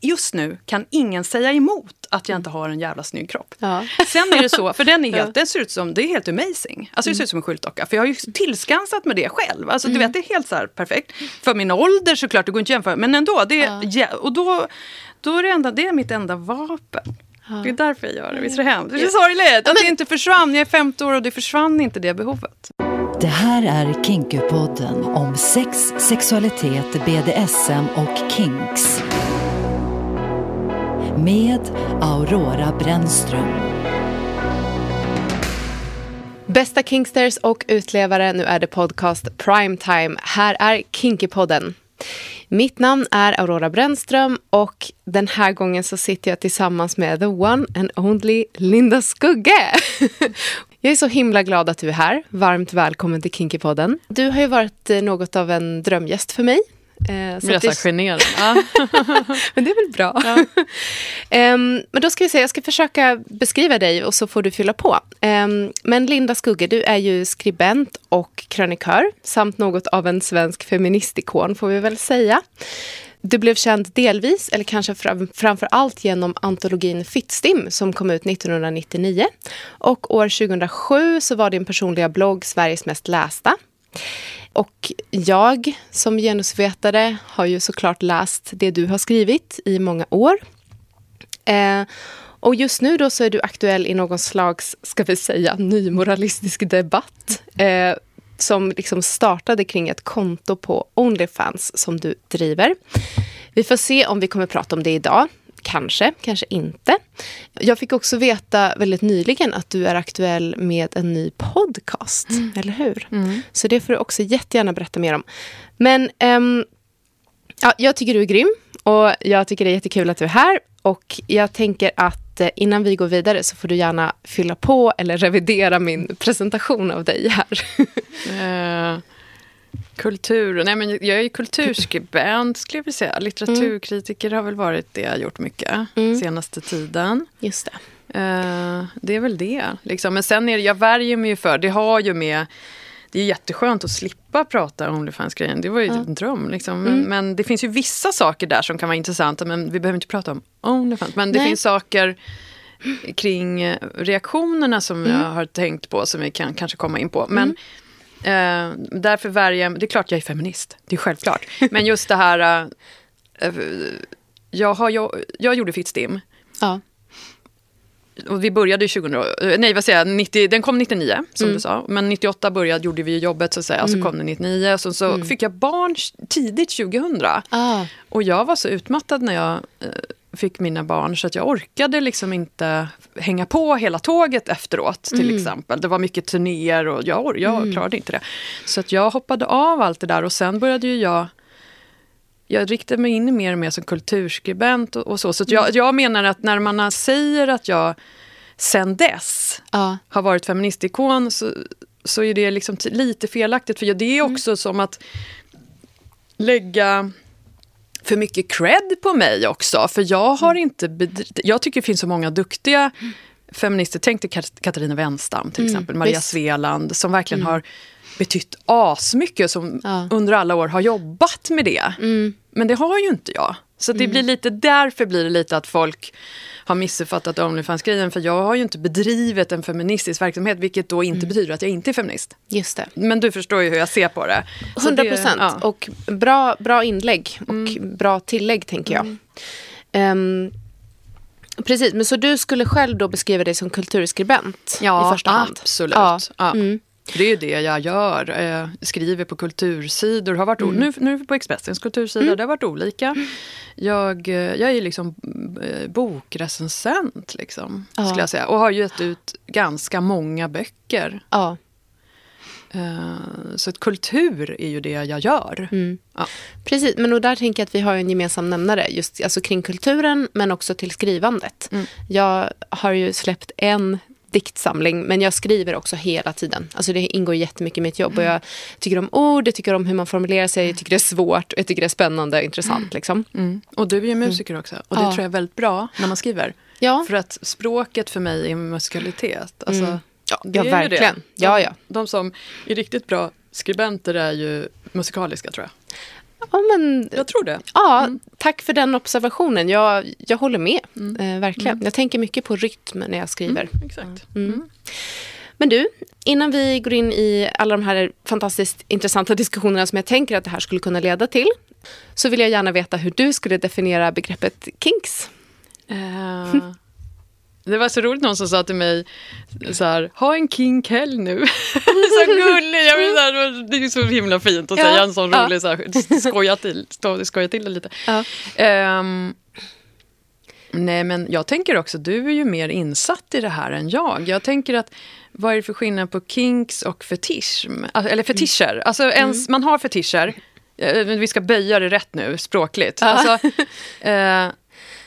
just nu kan ingen säga emot att jag inte har en jävla snygg kropp. Ja. Sen är det så, för den, är helt, den ser ut som, det är helt amazing. Alltså det ser ut som en skyltdocka. För jag har ju tillskansat med det själv. Alltså du vet, det är helt så här perfekt. För min ålder såklart, det går inte att jämföra. Men ändå, det är, ja. och då, då är det, enda, det är mitt enda vapen. Det är därför jag gör det. Visst är det hemskt? Det är sorgligt att det inte försvann. Jag är 50 år och det försvann inte det behovet. Det här är Kinkypodden om sex, sexualitet, BDSM och kinks. Med Aurora Brännström. Bästa Kingsters och utlevare, nu är det podcast Primetime. Här är Kinkypodden. Mitt namn är Aurora Brännström och den här gången så sitter jag tillsammans med the one and only Linda Skugge. Jag är så himla glad att du är här. Varmt välkommen till Kinkypodden. Du har ju varit eh, något av en drömgäst för mig. Eh, så jag är så generad. men det är väl bra. Ja. um, men då ska vi se, jag ska försöka beskriva dig och så får du fylla på. Um, men Linda Skugge, du är ju skribent och krönikör samt något av en svensk feministikon får vi väl säga. Du blev känd delvis, eller kanske fram, framför allt genom antologin Fittstim som kom ut 1999. Och år 2007 så var din personliga blogg Sveriges mest lästa. Och jag som genusvetare har ju såklart läst det du har skrivit i många år. Eh, och just nu då så är du aktuell i någon slags, ska vi säga, nymoralistisk debatt. Eh, som liksom startade kring ett konto på Onlyfans som du driver. Vi får se om vi kommer prata om det idag. Kanske, kanske inte. Jag fick också veta väldigt nyligen att du är aktuell med en ny podcast. Mm. Eller hur? Mm. Så det får du också jättegärna berätta mer om. Men um, ja, jag tycker du är grym och jag tycker det är jättekul att du är här. Och jag tänker att eh, innan vi går vidare så får du gärna fylla på eller revidera min presentation av dig här. kultur, nej men jag är ju kulturskribent skulle jag säga. Litteraturkritiker har väl varit det jag gjort mycket mm. senaste tiden. Just det. Uh, det är väl det. Liksom. Men sen är det, jag värjer mig ju för, det har ju med det är jätteskönt att slippa prata Onlyfans-grejen. Det var ju ja. en dröm. Liksom. Men, mm. men, det finns ju vissa saker där som kan vara intressanta. Men vi behöver inte prata om Onlyfans. Men det Nej. finns saker kring reaktionerna som mm. jag har tänkt på. Som vi kan kanske komma in på. Men mm. Eh, därför värjer jag Det är klart jag är feminist. Det är självklart. men just det här... Eh, jag, har, jag, jag gjorde Fittstim. Ja och vi började 2000, eh, nej vad säger jag, 90, den kom 99 som mm. du sa. Men 98 började, gjorde vi jobbet så att säga, mm. så kom den 99. Så, så mm. fick jag barn tidigt 2000. Ah. Och jag var så utmattad när jag eh, fick mina barn så att jag orkade liksom inte hänga på hela tåget efteråt till mm. exempel. Det var mycket turnéer och jag, jag mm. klarade inte det. Så att jag hoppade av allt det där och sen började ju jag jag riktar mig in mer och mer som kulturskribent och, och så. Så jag, jag, menar att när man säger att jag sen dess ja. har varit feministikon så, så är det liksom lite felaktigt. För det är mm. också mm. som att lägga för mycket cred på mig också. För jag har mm. inte Jag tycker det finns så många duktiga feminister. Tänk dig Katarina Wenstam till mm, exempel, Maria visst. Sveland som verkligen mm. har betytt asmycket som ja. under alla år har jobbat med det. Mm. Men det har ju inte jag. Så det mm. blir lite, därför blir det lite att folk har missuppfattat Onlyfans-grejen. För jag har ju inte bedrivit en feministisk verksamhet, vilket då inte mm. betyder att jag inte är feminist. Just det. Men du förstår ju hur jag ser på det. 100 procent. Ja. Och bra, bra inlägg och mm. bra tillägg, tänker jag. Um, precis, men så du skulle själv då beskriva dig som kulturskribent ja, i första hand? Absolut. Ja, absolut. Mm. Det är det jag gör. Jag skriver på kultursidor. Har varit mm. nu, nu på Expressens kultursida, mm. det har varit olika. Jag, jag är liksom eh, bokrecensent, liksom, ja. skulle jag säga. Och har gett ut ganska många böcker. Ja. Eh, så att kultur är ju det jag gör. Mm. Ja. Precis, men och där tänker jag att vi har en gemensam nämnare just alltså kring kulturen men också till skrivandet. Mm. Jag har ju släppt en diktsamling, men jag skriver också hela tiden. Alltså det ingår jättemycket i mitt jobb. Och jag tycker om ord, jag tycker om hur man formulerar sig, jag tycker det är svårt, jag tycker det är spännande och intressant. Mm. Liksom. Mm. Och du är ju musiker också, och det ja. tror jag är väldigt bra när man skriver. Ja. För att språket för mig är musikalitet. Alltså, mm. Ja, ja verkligen. De, ja, ja. de som är riktigt bra skribenter är ju musikaliska tror jag. Ja, men, jag tror det. Ja, mm. tack för den observationen. Jag, jag håller med, mm. eh, verkligen. Mm. Jag tänker mycket på rytm när jag skriver. Mm, exakt. Mm. Mm. Men du, innan vi går in i alla de här fantastiskt intressanta diskussionerna som jag tänker att det här skulle kunna leda till, så vill jag gärna veta hur du skulle definiera begreppet kinks. Uh, det var så roligt någon som sa till mig så här, ha en kinkhelg nu. så gullig, jag så här, det är så himla fint att ja, säga en sån ja. rolig, så här, skoja, till, skoja till det lite. Ja. Um, nej men jag tänker också, du är ju mer insatt i det här än jag. Jag tänker att vad är det för skillnad på kinks och fetishm? Eller fetischer. Mm. Alltså ens, mm. man har fetischer. Eh, vi ska böja det rätt nu, språkligt. Ja. Alltså, eh,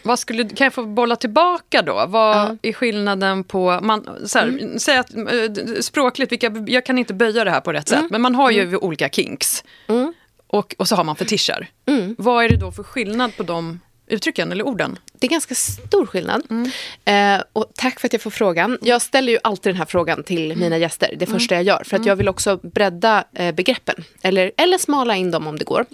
vad skulle, kan jag få bolla tillbaka då? Vad ja. är skillnaden på... Man, så här, mm. Säg att eh, språkligt, vilka, jag kan inte böja det här på rätt mm. sätt, men man har ju mm. olika kinks. Mm. Och, och så har man fetischer. Mm. Vad är det då för skillnad på de uttrycken eller orden? Det är ganska stor skillnad. Mm. Eh, och tack för att jag får frågan. Jag ställer ju alltid den här frågan till mm. mina gäster. Det första jag gör. För att jag vill också bredda eh, begreppen. Eller, eller smala in dem om det går.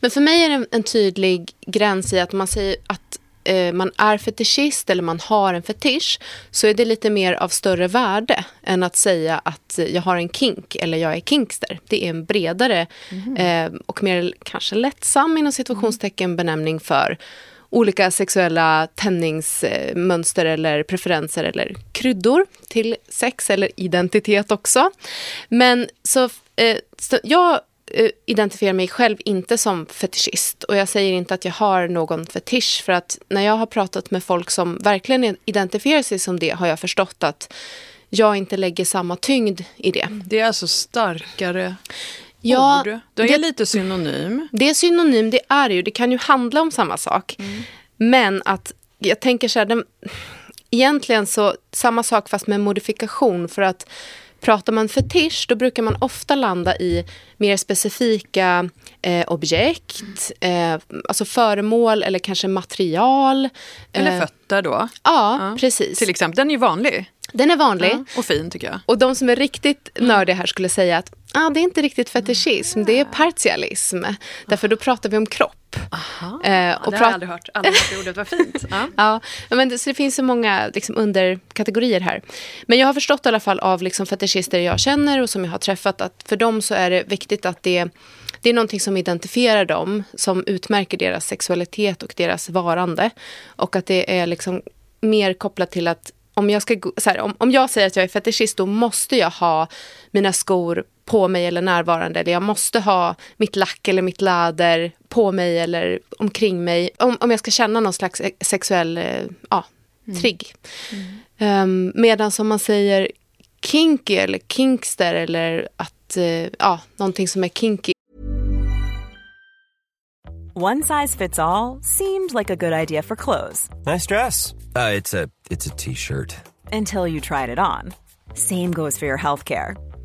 Men för mig är det en, en tydlig gräns i att man säger att eh, man är fetischist eller man har en fetisch så är det lite mer av större värde än att säga att jag har en kink eller jag är kinkster. Det är en bredare mm. eh, och mer kanske lättsam inom situationstecken benämning för olika sexuella tändningsmönster eller preferenser eller kryddor till sex eller identitet också. Men så, eh, så jag Eh, identifierar mig själv inte som fetischist. Och jag säger inte att jag har någon fetisch. För att när jag har pratat med folk som verkligen identifierar sig som det har jag förstått att jag inte lägger samma tyngd i det. Det är alltså starkare ja, ord? Det är det, lite synonym. Det är synonym, det är ju. Det kan ju handla om samma sak. Mm. Men att jag tänker så här, den, egentligen så samma sak fast med modifikation. För att Pratar man fetisch då brukar man ofta landa i mer specifika eh, objekt, eh, alltså föremål eller kanske material. Eller eh, fötter då. Ja, ja, precis. Till exempel, den är ju vanlig. Den är vanlig. Ja, och fin tycker jag. Och de som är riktigt nördiga här skulle säga att ah, det är inte riktigt fetischism, det är partialism. Därför då pratar vi om kropp. Aha, eh, och det har jag aldrig hört. Aldrig hört ordet, vad fint. Ja. ja, men det, så det finns så många liksom, underkategorier här. Men jag har förstått i alla fall av liksom, fetischister jag känner och som jag har träffat att för dem så är det viktigt att det det är någonting som identifierar dem, som utmärker deras sexualitet och deras varande. Och att det är liksom mer kopplat till att om jag, ska, här, om, om jag säger att jag är fetischist, då måste jag ha mina skor på mig eller närvarande. Eller jag måste ha mitt lack eller mitt läder på mig eller omkring mig. Om, om jag ska känna någon slags sexuell eh, ja, mm. trigg. Mm. Um, Medan om man säger kinky eller kinkster eller att, uh, ja, någonting som är kinky. One size fits all, seemed like a good idea for clothes. Nice dress. Uh, it's a t-shirt. Until you tried it on. Same goes for your healthcare.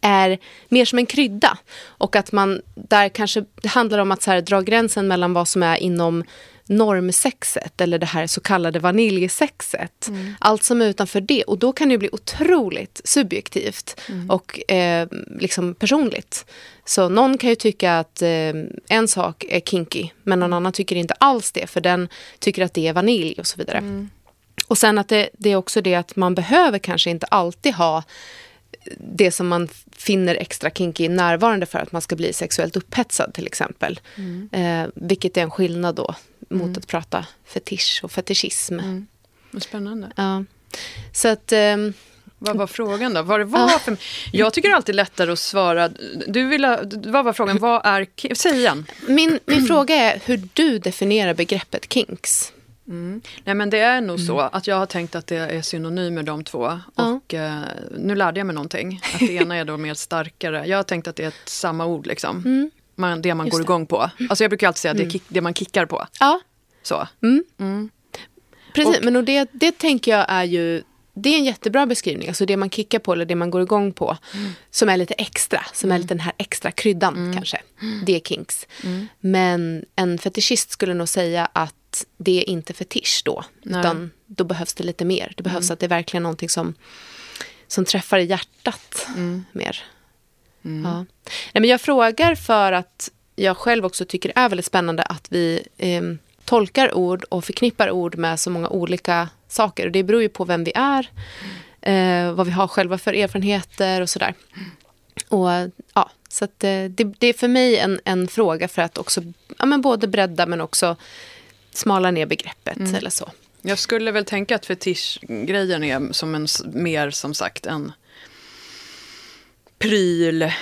Är mer som en krydda. Och att man där kanske, det handlar om att så här, dra gränsen mellan vad som är inom normsexet eller det här så kallade vaniljsexet. Mm. Allt som är utanför det. Och då kan det bli otroligt subjektivt mm. och eh, liksom personligt. Så någon kan ju tycka att eh, en sak är kinky men någon annan tycker inte alls det för den tycker att det är vanilj och så vidare. Mm. Och sen att det, det är också det att man behöver kanske inte alltid ha det som man finner extra kinky närvarande för att man ska bli sexuellt upphetsad till exempel. Mm. Eh, vilket är en skillnad då mot mm. att prata fetisch och fetischism. Mm. Vad spännande. Ja. Så att... Eh, vad var frågan då? Vad det var för... Jag tycker alltid lättare att svara. Du vill. Vad var frågan? Vad är... Säg igen. Min, min fråga är hur du definierar begreppet kinks. Mm. Nej men det är nog mm. så att jag har tänkt att det är synonymer de två. Och uh, nu lärde jag mig någonting. Att det ena är då mer starkare. Jag har tänkt att det är ett samma ord liksom. Mm. Man, det man Just går det. igång på. Alltså jag brukar alltid säga att det är mm. kick, det man kickar på. Ja. Så. Mm. Mm. Precis, och, men det, det tänker jag är ju det är en jättebra beskrivning, alltså det man kickar på eller det man går igång på. Som är lite extra, som är lite den här extra kryddan kanske. Det är kinks. Men en fetischist skulle nog säga att det är inte fetisch då. Nej. Utan då behövs det lite mer. Det behövs mm. att det är verkligen någonting som, som träffar i hjärtat mm. mer. Mm. Ja. Nej, men jag frågar för att jag själv också tycker det är väldigt spännande att vi eh, tolkar ord och förknippar ord med så många olika saker. Och det beror ju på vem vi är, eh, vad vi har själva för erfarenheter och sådär. Och, ja, så att, eh, det, det, är för mig en, en fråga för att också ja, men både bredda men också smala ner begreppet mm. eller så. Jag skulle väl tänka att fetischgrejen är som en, mer som sagt en pryl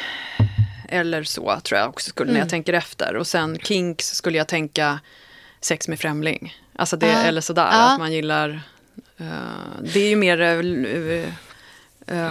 eller så tror jag också skulle, mm. när jag mm. tänker efter. Och sen kinks skulle jag tänka sex med främling. Alltså det, ah. eller sådär, ah. att man gillar... Uh, det är ju mer uh, Eh,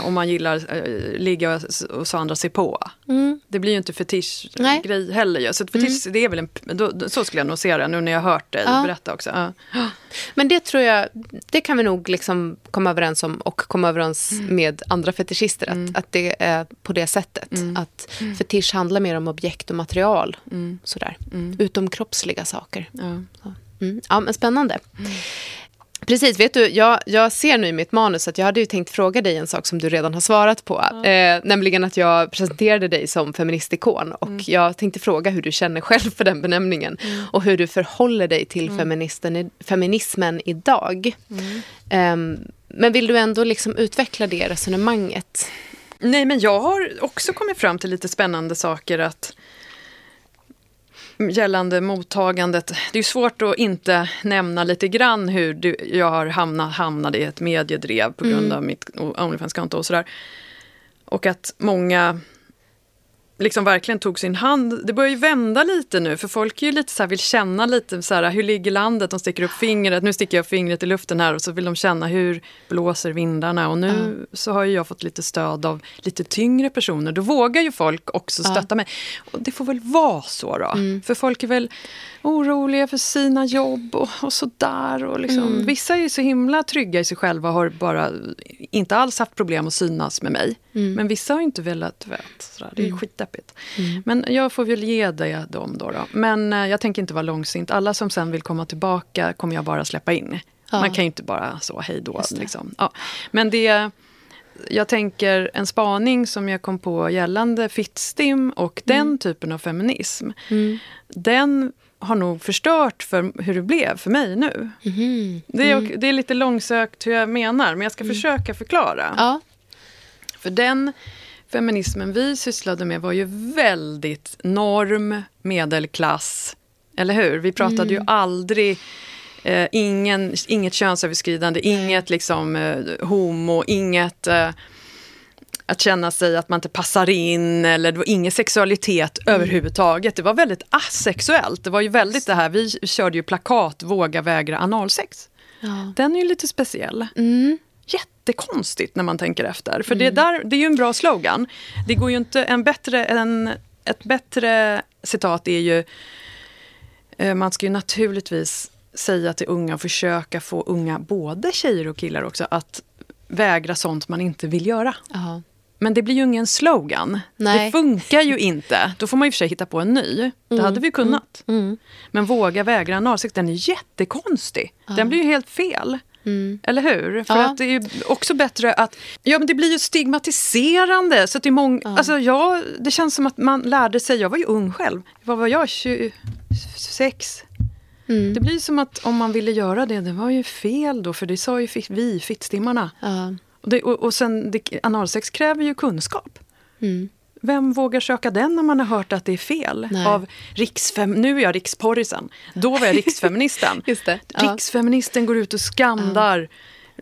om man gillar uh, ligga och, så andra se på. Mm. Det blir ju inte fetischgrej heller. Ju. Så fetisch, mm. det är väl en, då, så skulle jag nog se det nu när jag har hört dig ja. berätta också. Ja. Men det tror jag, det kan vi nog liksom komma överens om och komma överens mm. med andra fetischister. Att, mm. att det är på det sättet. Mm. Att mm. fetisch handlar mer om objekt och material. Sådär. Utomkroppsliga saker. Ja. ja, men spännande. Precis, vet du, jag, jag ser nu i mitt manus att jag hade ju tänkt fråga dig en sak som du redan har svarat på. Ja. Eh, nämligen att jag presenterade dig som feministikon. Och mm. jag tänkte fråga hur du känner själv för den benämningen. Mm. Och hur du förhåller dig till mm. feministen, feminismen idag. Eh, men vill du ändå liksom utveckla det resonemanget? Nej, men jag har också kommit fram till lite spännande saker att gällande mottagandet. Det är svårt att inte nämna lite grann hur du, jag har hamnat, hamnat i ett mediedrev på grund mm. av mitt Onlyfans-konto och sådär. Och att många liksom verkligen tog sin hand. Det börjar ju vända lite nu för folk är ju lite så här, vill känna lite så här, hur ligger landet? De sticker upp fingret, nu sticker jag fingret i luften här och så vill de känna hur blåser vindarna. Och nu mm. så har jag fått lite stöd av lite tyngre personer. Då vågar ju folk också stötta mm. mig. Och det får väl vara så då. Mm. För folk är väl oroliga för sina jobb och, och sådär. Och liksom, mm. Vissa är ju så himla trygga i sig själva och har bara inte alls haft problem att synas med mig. Mm. Men vissa har inte velat, vet, sådär. det är mm. Skitdeppigt. Mm. Men jag får väl ge dig dem då, då. Men eh, jag tänker inte vara långsint. Alla som sen vill komma tillbaka kommer jag bara släppa in. Ja. Man kan ju inte bara så, hej då. Liksom. Ja. Men det jag tänker en spaning som jag kom på gällande fittstim och den mm. typen av feminism. Mm. Den har nog förstört för hur det blev för mig nu. Mm. Det, är, det är lite långsökt hur jag menar, men jag ska mm. försöka förklara. Ja. För den feminismen vi sysslade med var ju väldigt norm, medelklass, eller hur? Vi pratade mm. ju aldrig eh, ingen, inget könsöverskridande, inget liksom eh, homo, inget eh, att känna sig att man inte passar in eller det var ingen sexualitet mm. överhuvudtaget. Det var väldigt asexuellt. Det var ju väldigt det här, vi körde ju plakat, våga vägra analsex. Ja. Den är ju lite speciell. Mm. Jättekonstigt när man tänker efter. För mm. det, där, det är ju en bra slogan. Det går ju inte en bättre, en, ett bättre citat är ju, eh, man ska ju naturligtvis säga till unga och försöka få unga, både tjejer och killar också, att vägra sånt man inte vill göra. Aha. Men det blir ju ingen slogan. Nej. Det funkar ju inte. Då får man i och för sig hitta på en ny. Det mm. hade vi kunnat. Mm. mm. Men våga vägra analsex, den är jättekonstig. Den blir ju helt fel. Mm. Eller hur? För ja. att det är också bättre att... Ja, men det blir ju stigmatiserande. Så det, är många, ja. alltså, jag, det känns som att man lärde sig... Jag var ju ung själv. Vad var jag? 26? Mm. Det blir som att om man ville göra det, det var ju fel då. För det sa ju vi, fittstimmarna. Ja. Och, det, och, och sen, det, analsex kräver ju kunskap. Mm. Vem vågar söka den när man har hört att det är fel? Av riksfem, nu är jag riksporrisen, då var jag riksfeministen. Just det. Ja. Riksfeministen går ut och skandar.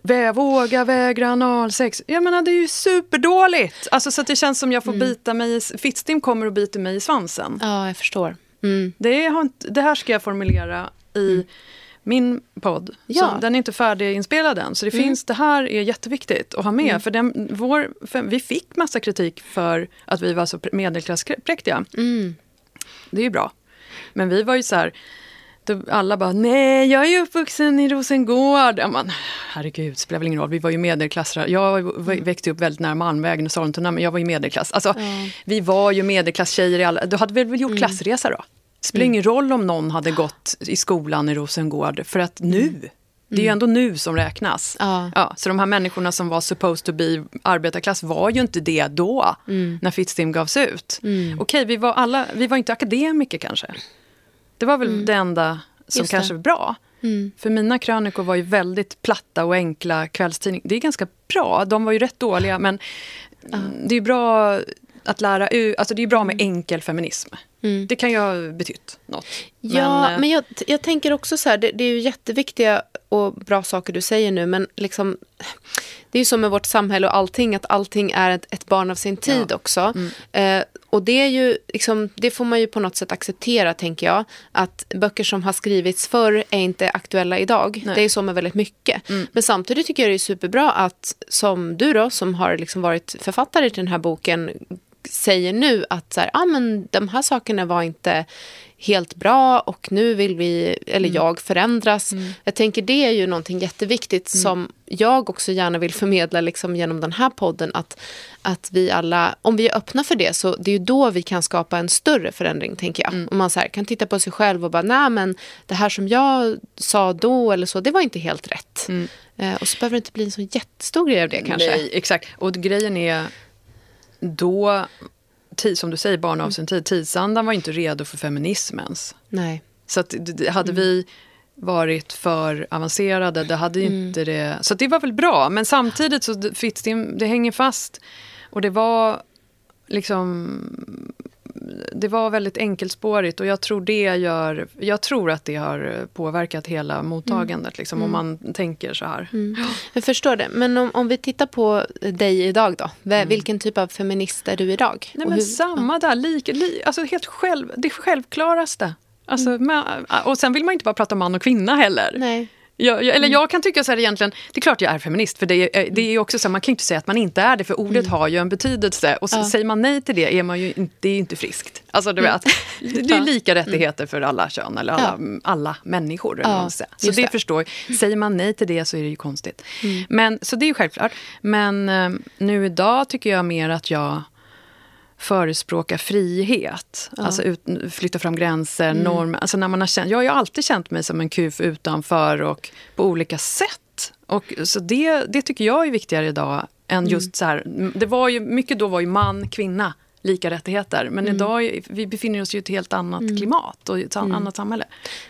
Ja. Våga vägra analsex. Jag menar det är ju superdåligt. Alltså, så att det känns som jag får mm. bita mig i, Fittstim kommer och biter mig i svansen. Ja, jag förstår. Mm. Det, har, det här ska jag formulera i mm min podd. Ja. Så den är inte färdiginspelad än. Så det, mm. finns, det här är jätteviktigt att ha med. Mm. För, den, vår, för vi fick massa kritik för att vi var så medelklasspräktiga. Mm. Det är ju bra. Men vi var ju så här... Alla bara, nej jag är uppvuxen i Rosengård. Ja, man, herregud, spelar väl ingen roll. Vi var ju medelklass. Jag mm. växte upp väldigt nära Malmvägen och Sollentuna, men jag var ju medelklass. Alltså, mm. Vi var ju medelklasstjejer i alla... Du hade väl gjort mm. klassresa då? Det spelar mm. ingen roll om någon hade gått i skolan i Rosengård, för att nu mm. det är ju ändå nu som räknas. Ja. ja. så de här människorna som var supposed to be arbetarklass var ju inte det då, mm. när Fittstim gavs ut. Mm. Okej, vi var alla, vi var inte akademiker kanske. Det var väl mm. det enda som Just kanske det. var bra. Mm. För mina krönikor var ju väldigt platta och enkla kvällstidningar. Det är ganska bra, de var ju rätt dåliga men det är bra att lära ut, alltså det är bra med mm. enkel feminism. Mm. Det kan ju ha betytt något. Ja, men, eh, men jag, jag tänker också så här, det, det, är ju jätteviktiga och bra saker du säger nu, men liksom, det är ju så med vårt samhälle och allting, att allting är ett, ett barn av sin tid ja. också. Mm. Eh, och det, är ju, liksom, det får man ju på något sätt acceptera, tänker jag. Att böcker som har skrivits förr är inte aktuella idag. Nej. Det är så med väldigt mycket. Mm. Men samtidigt tycker jag det är superbra att, som du då, som har liksom varit författare till den här boken, säger nu att så här, ah, men de här sakerna var inte helt bra och nu vill vi, eller mm. jag, förändras. Mm. Jag tänker det är ju någonting jätteviktigt mm. som jag också gärna vill förmedla liksom genom den här podden. Att, att vi alla, om vi är öppna för det, så det är ju då vi kan skapa en större förändring, tänker jag. Mm. Om man så här, kan titta på sig själv och bara, nej men det här som jag sa då eller så, det var inte helt rätt. Mm. Eh, och så behöver det inte bli en så jättestor grej av det kanske. Nej, exakt. Och grejen är då, som du säger, barn av sin tid, tidsandan var inte redo för feminismens. Nej. Så att, hade vi varit för avancerade, det hade mm. inte det... Så det var väl bra, men samtidigt så Fittstim, det hänger fast. Och det var liksom det var väldigt enkelspårigt och jag tror, det gör, jag tror att det har påverkat hela mottagandet, mm. liksom, om mm. man tänker så här. Mm. Jag förstår det. Men om, om vi tittar på dig idag då. Mm. Vilken typ av feminist är du idag? Nej, men hur, samma där, lika, li, alltså helt själv, det självklaraste. Alltså, mm. med, och sen vill man inte bara prata man och kvinna heller. Nej. Jag, jag, eller mm. jag kan tycka så här egentligen, det är klart jag är feminist, för det är, det är också så här, man kan ju inte säga att man inte är det, för ordet mm. har ju en betydelse. Och så, ja. säger man nej till det är man ju det är ju inte friskt. Alltså du vet, det är lika rättigheter för alla kön, eller alla, ja. alla människor. Eller ja, så det, det förstår Säger man nej till det så är det ju konstigt. Mm. Men, så det är ju självklart. Men eh, nu idag tycker jag mer att jag förespråka frihet. Ja. Alltså ut, flytta fram gränser, mm. normer. Alltså när man har känt, jag har ju alltid känt mig som en kuf utanför och på olika sätt. Och, så det, det tycker jag är viktigare idag än mm. just så här. Det var ju, mycket då var ju man, kvinna, lika rättigheter. Men mm. idag vi befinner oss i ett helt annat mm. klimat och ett mm. annat samhälle.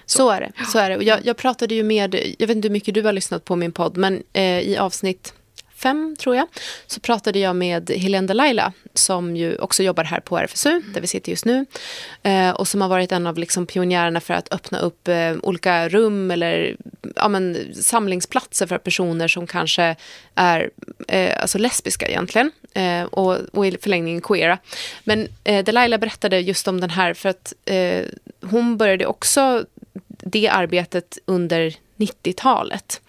Så, så är det. Så är det. Och jag, jag, pratade ju med, jag vet inte hur mycket du har lyssnat på min podd, men eh, i avsnitt fem, tror jag, så pratade jag med Helene Delaila som ju också jobbar här på RFSU, där vi sitter just nu. Eh, och som har varit en av liksom pionjärerna för att öppna upp eh, olika rum eller ja, men, samlingsplatser för personer som kanske är eh, alltså lesbiska egentligen. Eh, och, och i förlängningen queera. Men eh, berättade just om den här för att eh, hon började också det arbetet under 90-talet.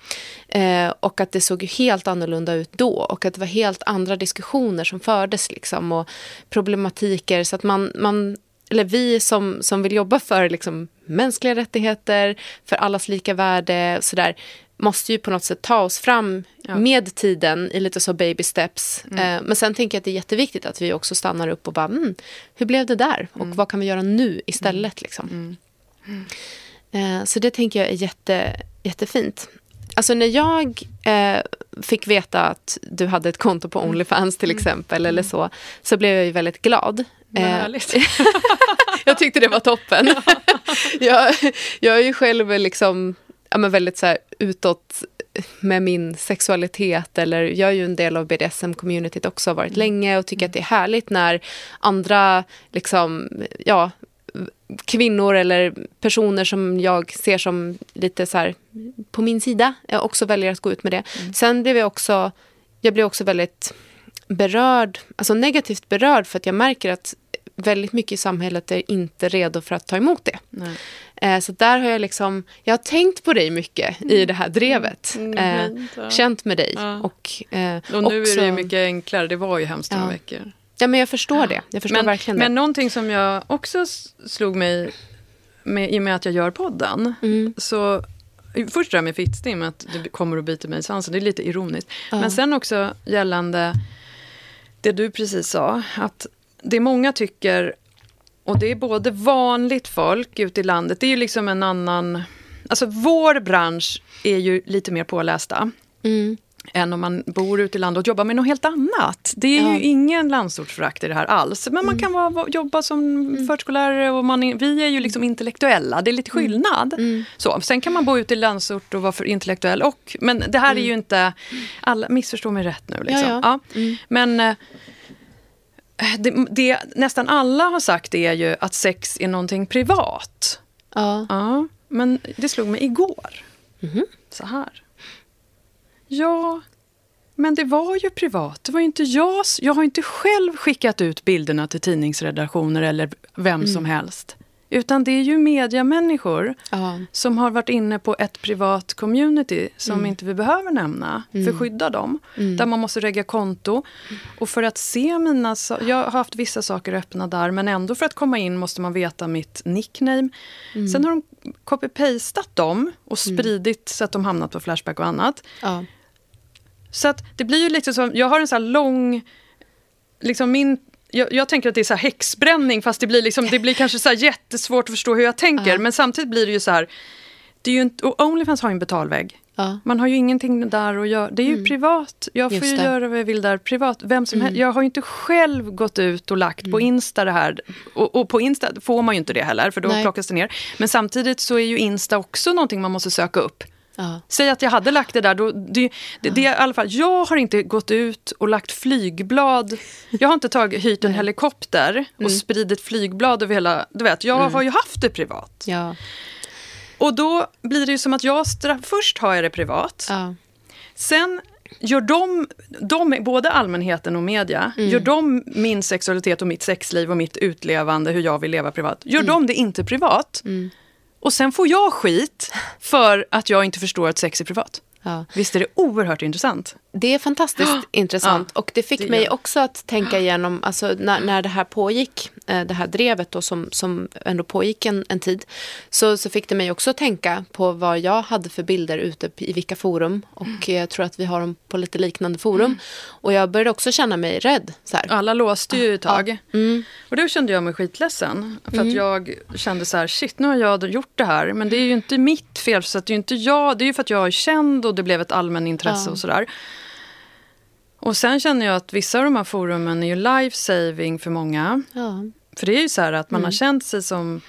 Eh, och att det såg helt annorlunda ut då och att det var helt andra diskussioner som fördes liksom, och problematiker. Så att man, man eller vi som, som vill jobba för liksom, mänskliga rättigheter, för allas lika värde, sådär, måste ju på något sätt ta oss fram ja. med tiden i lite så baby steps. Mm. Eh, men sen tänker jag att det är jätteviktigt att vi också stannar upp och bara, mm, hur blev det där? Och mm. vad kan vi göra nu istället? Liksom? Mm. Eh, så det tänker jag är jätte, jättefint. Alltså när jag eh, fick veta att du hade ett konto på mm. Onlyfans till exempel, eller så, så blev jag ju väldigt glad. Eh, jag tyckte det var toppen. jag, jag är ju själv liksom, ja, men väldigt så här, utåt med min sexualitet. Eller jag är ju en del av BDSM-communityt också, har varit mm. länge och tycker att det är härligt när andra liksom, ja, kvinnor eller personer som jag ser som lite så här på min sida jag också väljer att gå ut med det. Mm. Sen blev jag också, jag blev också väldigt berörd, alltså negativt berörd för att jag märker att väldigt mycket i samhället är inte redo för att ta emot det. Eh, så där har jag liksom, jag har tänkt på dig mycket mm. i det här drevet. Mm, mm, eh, känt med dig. Ja. Och, eh, och nu också, är det ju mycket enklare, det var ju hemskt några ja. veckor. Ja, men jag förstår ja. det. Jag förstår men, verkligen det. Men någonting som jag också slog mig med, i och med att jag gör podden, mm. så Först det här med fittstim, att det kommer att bita mig i svansen. Det är lite ironiskt. Ja. Men sen också gällande det du precis sa. Att det många tycker, och det är både vanligt folk ute i landet, det är ju liksom en annan... Alltså vår bransch är ju lite mer pålästa. Mm än om man bor ute i landet och jobbar med något helt annat. Det är ja. ju ingen landsortsförakt i det här alls. Men mm. man kan vara, jobba som mm. förskollärare och man är, vi är ju liksom intellektuella. Det är lite mm. skillnad. Mm. Så, sen kan man bo ute i landsort och vara för intellektuell. Och, men det här är ju mm. inte... Alla, missförstå mig rätt nu. Liksom. Ja, ja. ja. Mm. Men eh, det, det, nästan alla har sagt är ju att sex är någonting privat. Ja. ja men det slog mig igår. Mm. Så här. Ja, men det var ju privat. Det var inte jag. Jag har inte själv skickat ut bilderna till tidningsredaktioner eller vem mm. som helst. Utan det är ju mediamänniskor ja. som har varit inne på ett privat community som mm. inte vi behöver nämna mm. för att skydda dem. Mm. Där man måste regga konto. Och för att se mina... Jag har haft vissa saker öppna där men ändå för att komma in måste man veta mitt nickname. Mm. Sen har de copy-pastat dem och mm. spridit så att de hamnat på Flashback och annat. Ja. Så att det blir ju lite som, jag har en så här lång, liksom min jag, jag, tänker att det är så här häxbränning fast det blir, liksom, det blir kanske så jättesvårt att förstå hur jag tänker. Uh. Men samtidigt blir det ju så här, det är ju inte, och Onlyfans har ju en betalvägg. Uh. Man har ju ingenting där att göra. Det är ju mm. privat. Jag får ju göra vad jag vill där privat. Vem som mm. helst. Jag har ju inte själv gått ut och lagt mm. på Insta det här. Och, och, på Insta får man ju inte det heller för då Nej. plockas det ner. Men samtidigt så är ju Insta också någonting man måste söka upp. Ja. Säg att jag hade lagt det där. Då, det, det, det, alla fall, jag har inte gått ut och lagt flygblad. Jag har inte tagit, hyrt en helikopter och mm. spridit flygblad över hela... Du vet, jag mm. har ju haft det privat. Ja. Och då blir det ju som att jag straff, först har jag det privat. Ja. Sen gör de, de, både allmänheten och media, mm. gör de min sexualitet och mitt sexliv och mitt utlevande, hur jag vill leva privat, gör mm. de det inte privat, mm. Och sen får jag skit för att jag inte förstår att sex är privat. Ja. Visst är det oerhört intressant? Det är fantastiskt oh, intressant. Ja, och det fick det mig också att tänka igenom, alltså när, när det här pågick, eh, det här drevet då som, som ändå pågick en, en tid, så, så fick det mig också tänka på vad jag hade för bilder ute i vilka forum. Och mm. jag tror att vi har dem på lite liknande forum. Mm. Och jag började också känna mig rädd. Så här. Alla låste ju ett tag. Ja. Mm. Och då kände jag mig skitledsen. För att mm. jag kände så här, shit nu har jag gjort det här. Men det är ju inte mitt fel, så att det är inte jag. Det är ju för att jag är känd och det blev ett allmänintresse och sådär. Och sen känner jag att vissa av de här forumen är ju life saving för många. Ja. För det är ju så här att man mm. har känt sig som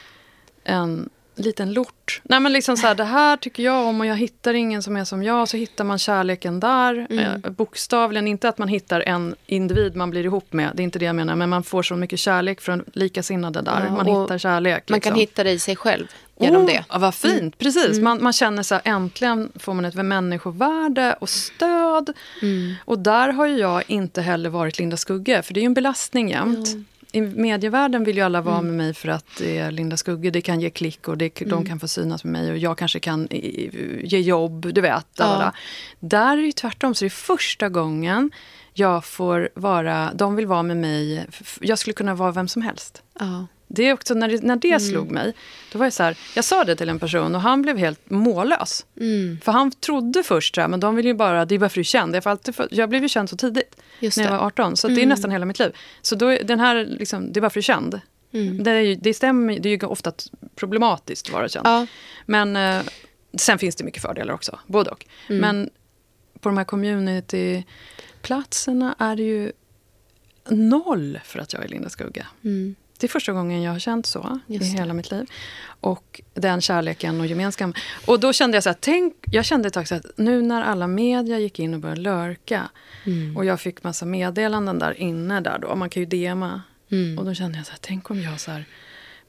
en liten lort. Nej men liksom så här, det här tycker jag om och jag hittar ingen som är som jag. Så hittar man kärleken där. Mm. Eh, bokstavligen, inte att man hittar en individ man blir ihop med. Det är inte det jag menar. Men man får så mycket kärlek från likasinnade där. Ja, man hittar kärlek. Liksom. Man kan liksom. hitta det i sig själv genom oh, det. Ja, vad fint, mm. precis. Mm. Man, man, känner så här, äntligen får man ett människovärde och stöd. Mm. Och där har ju jag inte heller varit Linda Skugge, för det är ju en belastning jämt. I medievärlden vill ju alla vara mm. med mig för att det är Linda Skugge, det kan ge klick och det, de mm. kan få synas med mig och jag kanske kan ge jobb, du vet. Ja. Där är det tvärtom, så det är första gången jag får vara, de vill vara med mig, jag skulle kunna vara vem som helst. Ja. Det är också när det, när det mm. slog mig, då var jag så här, jag sa det till en person och han blev helt mållös. Mm. För han trodde först så här, men de vill ju bara, det är bara för att du är känd. Jag, alltid jag blev ju känd så tidigt, när jag var 18. Så mm. det är mm. nästan hela mitt liv. Så då, den här, liksom, det är bara för att du är känd. Mm. Det, är, det stämmer, det är ju ofta problematiskt att vara känd. Ja. Men eh, sen finns det mycket fördelar också, både och. Mm. Men på de här communityplatserna är det ju noll för att jag är Linda Skugga. Mm. Det är första gången jag har känt så Just i hela mitt liv. Och den kärleken och gemenskapen. Och då kände jag så här, tänk, jag kände ett tag så att nu när alla media gick in och började lurka mm. och jag fick massa meddelanden där inne där då, man kan ju DMa. Mm. Och då kände jag så här, tänk om jag så här,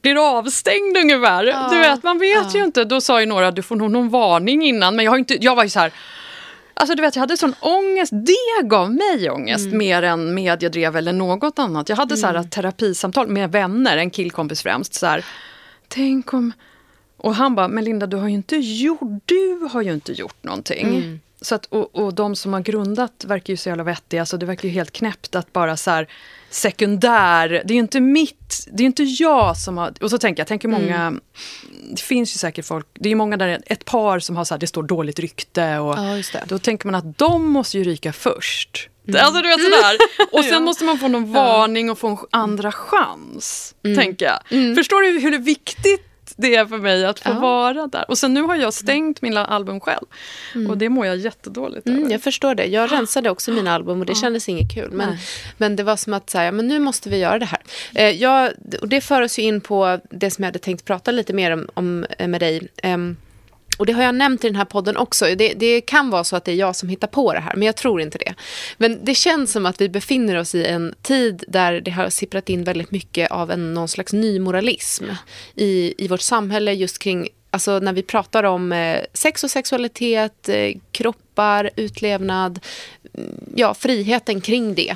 blir avstängd ungefär. Ja. Du vet, man vet ja. ju inte. Då sa ju några, du får nog någon varning innan. Men jag, har inte, jag var ju så här, Alltså du vet, jag hade sån ångest. Det gav mig ångest mm. mer än mediedrev eller något annat. Jag hade mm. så här mm. terapisamtal med vänner, en killkompis främst. Så här, Tänk om... Och han bara, men Linda du har ju inte gjort, du har ju inte gjort någonting. Mm. Så att, och, och de som har grundat verkar ju så jävla vettiga. Så det verkar ju helt knäppt att bara så här, sekundär. Det är ju inte mitt, det är inte jag som har... Och så tänker jag, tänker många... Mm. Det finns ju säkert folk, det är många där, ett par som har så här, det står dåligt rykte. Och ja, Då tänker man att de måste ju ryka först. Mm. Alltså du vet sådär. Och sen ja. måste man få någon varning och få en andra chans. Mm. Tänker jag. Mm. Förstår du hur viktigt det är för mig att få ja. vara där. Och sen nu har jag stängt mina album själv. Mm. Och det mår jag jättedåligt mm, över. Jag förstår det. Jag rensade också mina album och det kändes inget kul. Men, men det var som att säga, men nu måste vi göra det här. Eh, jag, och det för oss in på det som jag hade tänkt prata lite mer om, om eh, med dig. Eh, och det har jag nämnt i den här podden också. Det, det, kan vara så att det är jag som hittar på det här, men jag tror inte det. Men det känns som att vi befinner oss i en tid där det har sipprat in väldigt mycket av en någon slags nymoralism i, i vårt samhälle just kring Alltså när vi pratar om eh, sex och sexualitet, eh, kroppar, utlevnad, mm, ja, friheten kring det.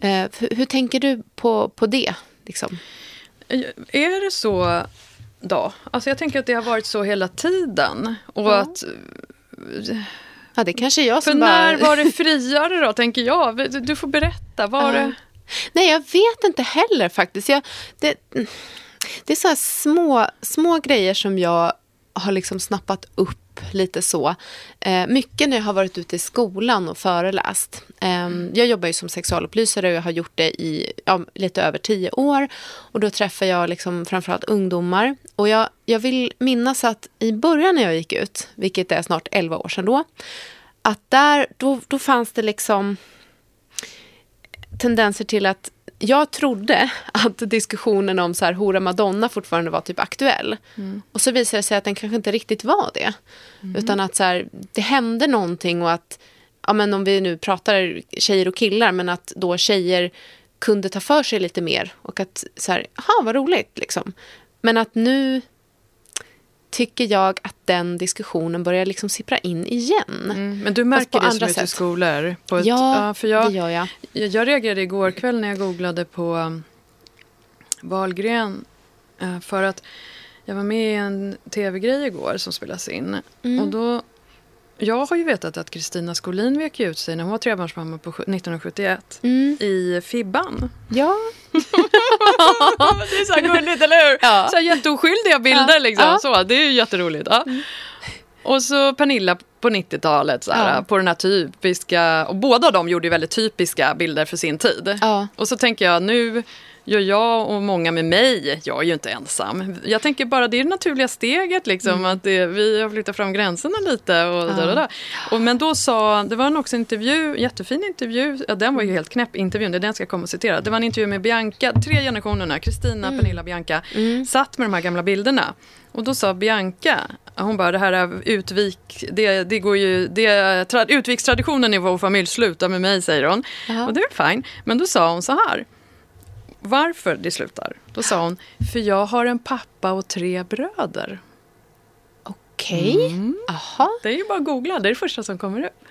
Eh, hur, hur, tänker du på, på det? Liksom? Är det så då? Alltså jag tänker att det har varit så hela tiden. Och ja. att... Ja, det kanske jag som För bara... när var det friare då, tänker jag? Du får berätta. Var uh. det... Nej, jag vet inte heller faktiskt. Jag, det, det är så små, små grejer som jag har liksom snappat upp lite så. Eh, mycket när jag har varit ute i skolan och föreläst. Eh, jag jobbar ju som sexualupplysare och jag har gjort det i ja, lite över tio år. Och då träffar jag liksom framförallt ungdomar. Och jag, jag vill minnas att i början när jag gick ut, vilket är snart elva år sedan då, att där, då, då fanns det liksom tendenser till att jag trodde att diskussionen om så här, hora madonna fortfarande var typ aktuell. Mm. Och så visade det sig att den kanske inte riktigt var det. Mm. Utan att så här, det hände någonting och att, ja men om vi nu pratar tjejer och killar, men att då tjejer kunde ta för sig lite mer. Och att så här, aha vad roligt liksom. Men att nu tycker jag att den diskussionen börjar liksom sippra in igen. Mm, men du märker det som ute i skolor? På ett, ja, för jag, det gör jag. Jag reagerade igår kväll när jag googlade på um, Wahlgren. Uh, för att jag var med i en tv-grej igår som spelas in. Mm. Och då jag har ju vetat att Kristina Skolin vek ut sig när hon var trebarnsmamma på 1971 mm. i Fibban. Ja. det är så gulligt, eller hur? Ja. Så här jätteoskyldiga bilder ja. liksom. Ja. Så, det är ju jätteroligt. Ja. Mm. Och så Pernilla på 90-talet, ja. på den här typiska... Och båda de gjorde väldigt typiska bilder för sin tid. Och så tänker jag nu gör jag och många med mig, jag är ju inte ensam. Jag tänker bara det är det naturliga steget liksom, mm. att det, vi har flyttat fram gränserna lite. Och, ja. där, där. Och men då sa, det var också en intervju, jättefin intervju, ja, den var ju helt knäpp intervjun, det är den jag ska komma och citera. Det var en intervju med Bianca, tre generationerna, Kristina, mm. Pernilla, Bianca, mm. satt med de här gamla bilderna. Och då sa Bianca, hon bara det här är utvik, det, det går ju, det, tra, utvikstraditionen i vår familj slutar med mig säger hon. Aha. Och det är fine. Men då sa hon så här varför det slutar. Då sa hon, för jag har en pappa och tre bröder. Okej. Okay. Mm. Det är ju bara att googla, det är det första som kommer upp.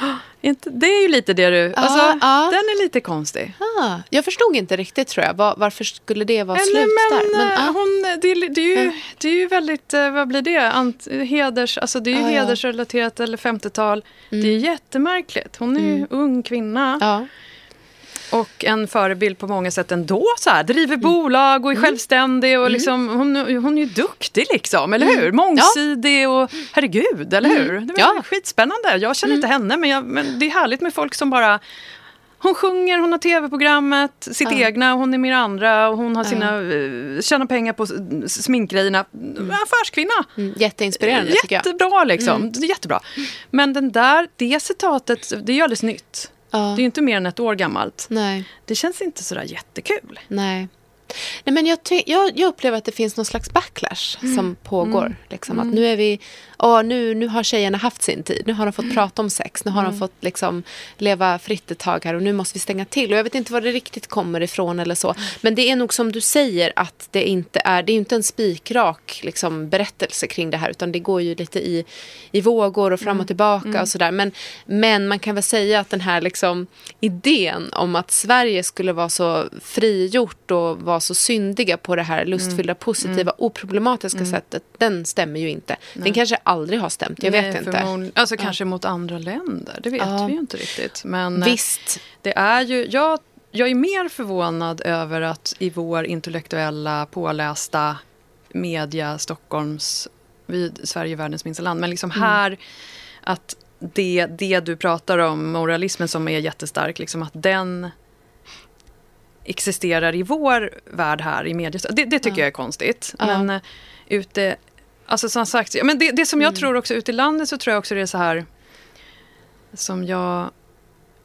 Det är ju lite det du... Alltså, ah, Den är lite konstig. Ah, jag förstod inte riktigt tror jag. Var, varför skulle det vara Eller, slut men, där? Men, ah. hon, det, det, är ju, det är ju väldigt... Eh, vad blir det? Ant, heders, alltså det är ju ah, hedersrelaterat eller 50-tal. Mm. Det är jättemärkligt. Hon är ju mm. ung kvinna. Och en förebild på många sätt ändå. Så här, driver mm. bolag och är mm. självständig. Och mm. liksom, hon, hon är ju duktig, liksom, eller hur? Mångsidig och herregud, eller hur? Det var ja. skitspännande. Jag känner inte henne, men, jag, men det är härligt med folk som bara hon sjunger, hon har tv-programmet, sitt ja. egna, hon är med andra och hon har sina, ja. Eh, tjänar pengar på sminkgrejerna. Mm. Affärskvinna. Mm. Jätteinspirerande Jättebra, tycker jag. Jättebra liksom. Mm. Jättebra. Men den där, det citatet, det är ju alldeles nytt. Ja. Det är ju inte mer än ett år gammalt. Nej. Det känns inte sådär jättekul. Nej. Nej, men jag, jag, jag, upplever att det finns någon slags backlash mm. som pågår. Mm. Liksom, att mm. nu, är vi, åh, nu, nu har tjejerna haft sin tid. Nu har de fått mm. prata om sex. Nu har de mm. fått liksom, leva fritt ett tag här och nu måste vi stänga till. Och Jag vet inte var det riktigt kommer ifrån eller så. Men det är nog som du säger att det inte är, det är inte en spikrak liksom, berättelse kring det här. Utan det går ju lite i, i vågor och fram och tillbaka och sådär. Men, men man kan väl säga att den här liksom, idén om att Sverige skulle vara så frigjort och vara så syndiga på det här lustfyllda, mm. positiva, mm. oproblematiska mm. sättet, den stämmer ju inte. Nej. Den kanske aldrig har stämt, jag Nej, vet inte. Alltså ja. kanske mot andra länder, det vet ja. vi ju inte riktigt. Men eh, Visst. det är ju, jag, jag är mer förvånad över att i vår intellektuella, pålästa media, Stockholms, vi, Sverige är världens minsta land, men liksom mm. här att det, det du pratar om, moralismen som är jättestark, liksom att den existerar i vår värld här i media. Det, det tycker ja. jag är konstigt. Ja. Men uh, ute, alltså som sagt, men det, det som jag mm. tror också ute i landet så tror jag också det är så här som jag,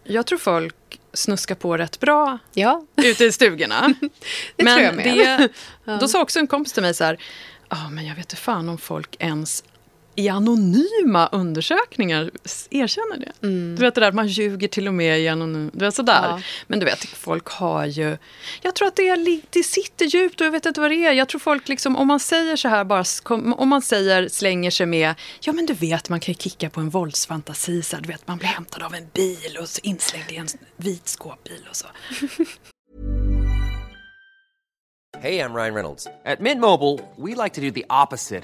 jag tror folk snuskar på rätt bra ja. ute i stugorna. det men tror jag med. Det, då sa också en kompis till mig så här, ah, men jag vet inte fan om folk ens i anonyma undersökningar erkänner det. Mm. Du vet det där man ljuger till och med i anonym, du vet sådär. Ja. Men du vet, folk har ju... Jag tror att det, är, det sitter djupt och jag vet inte vad det är. Jag tror folk liksom, om man säger så här bara, om man säger, slänger sig med, ja men du vet man kan ju kicka på en våldsfantasi, så här, du vet man blir hämtad av en bil och inslängd i en vit skåpbil och så. Hej, jag Ryan Reynolds. På Mint Mobile, we like to do the opposite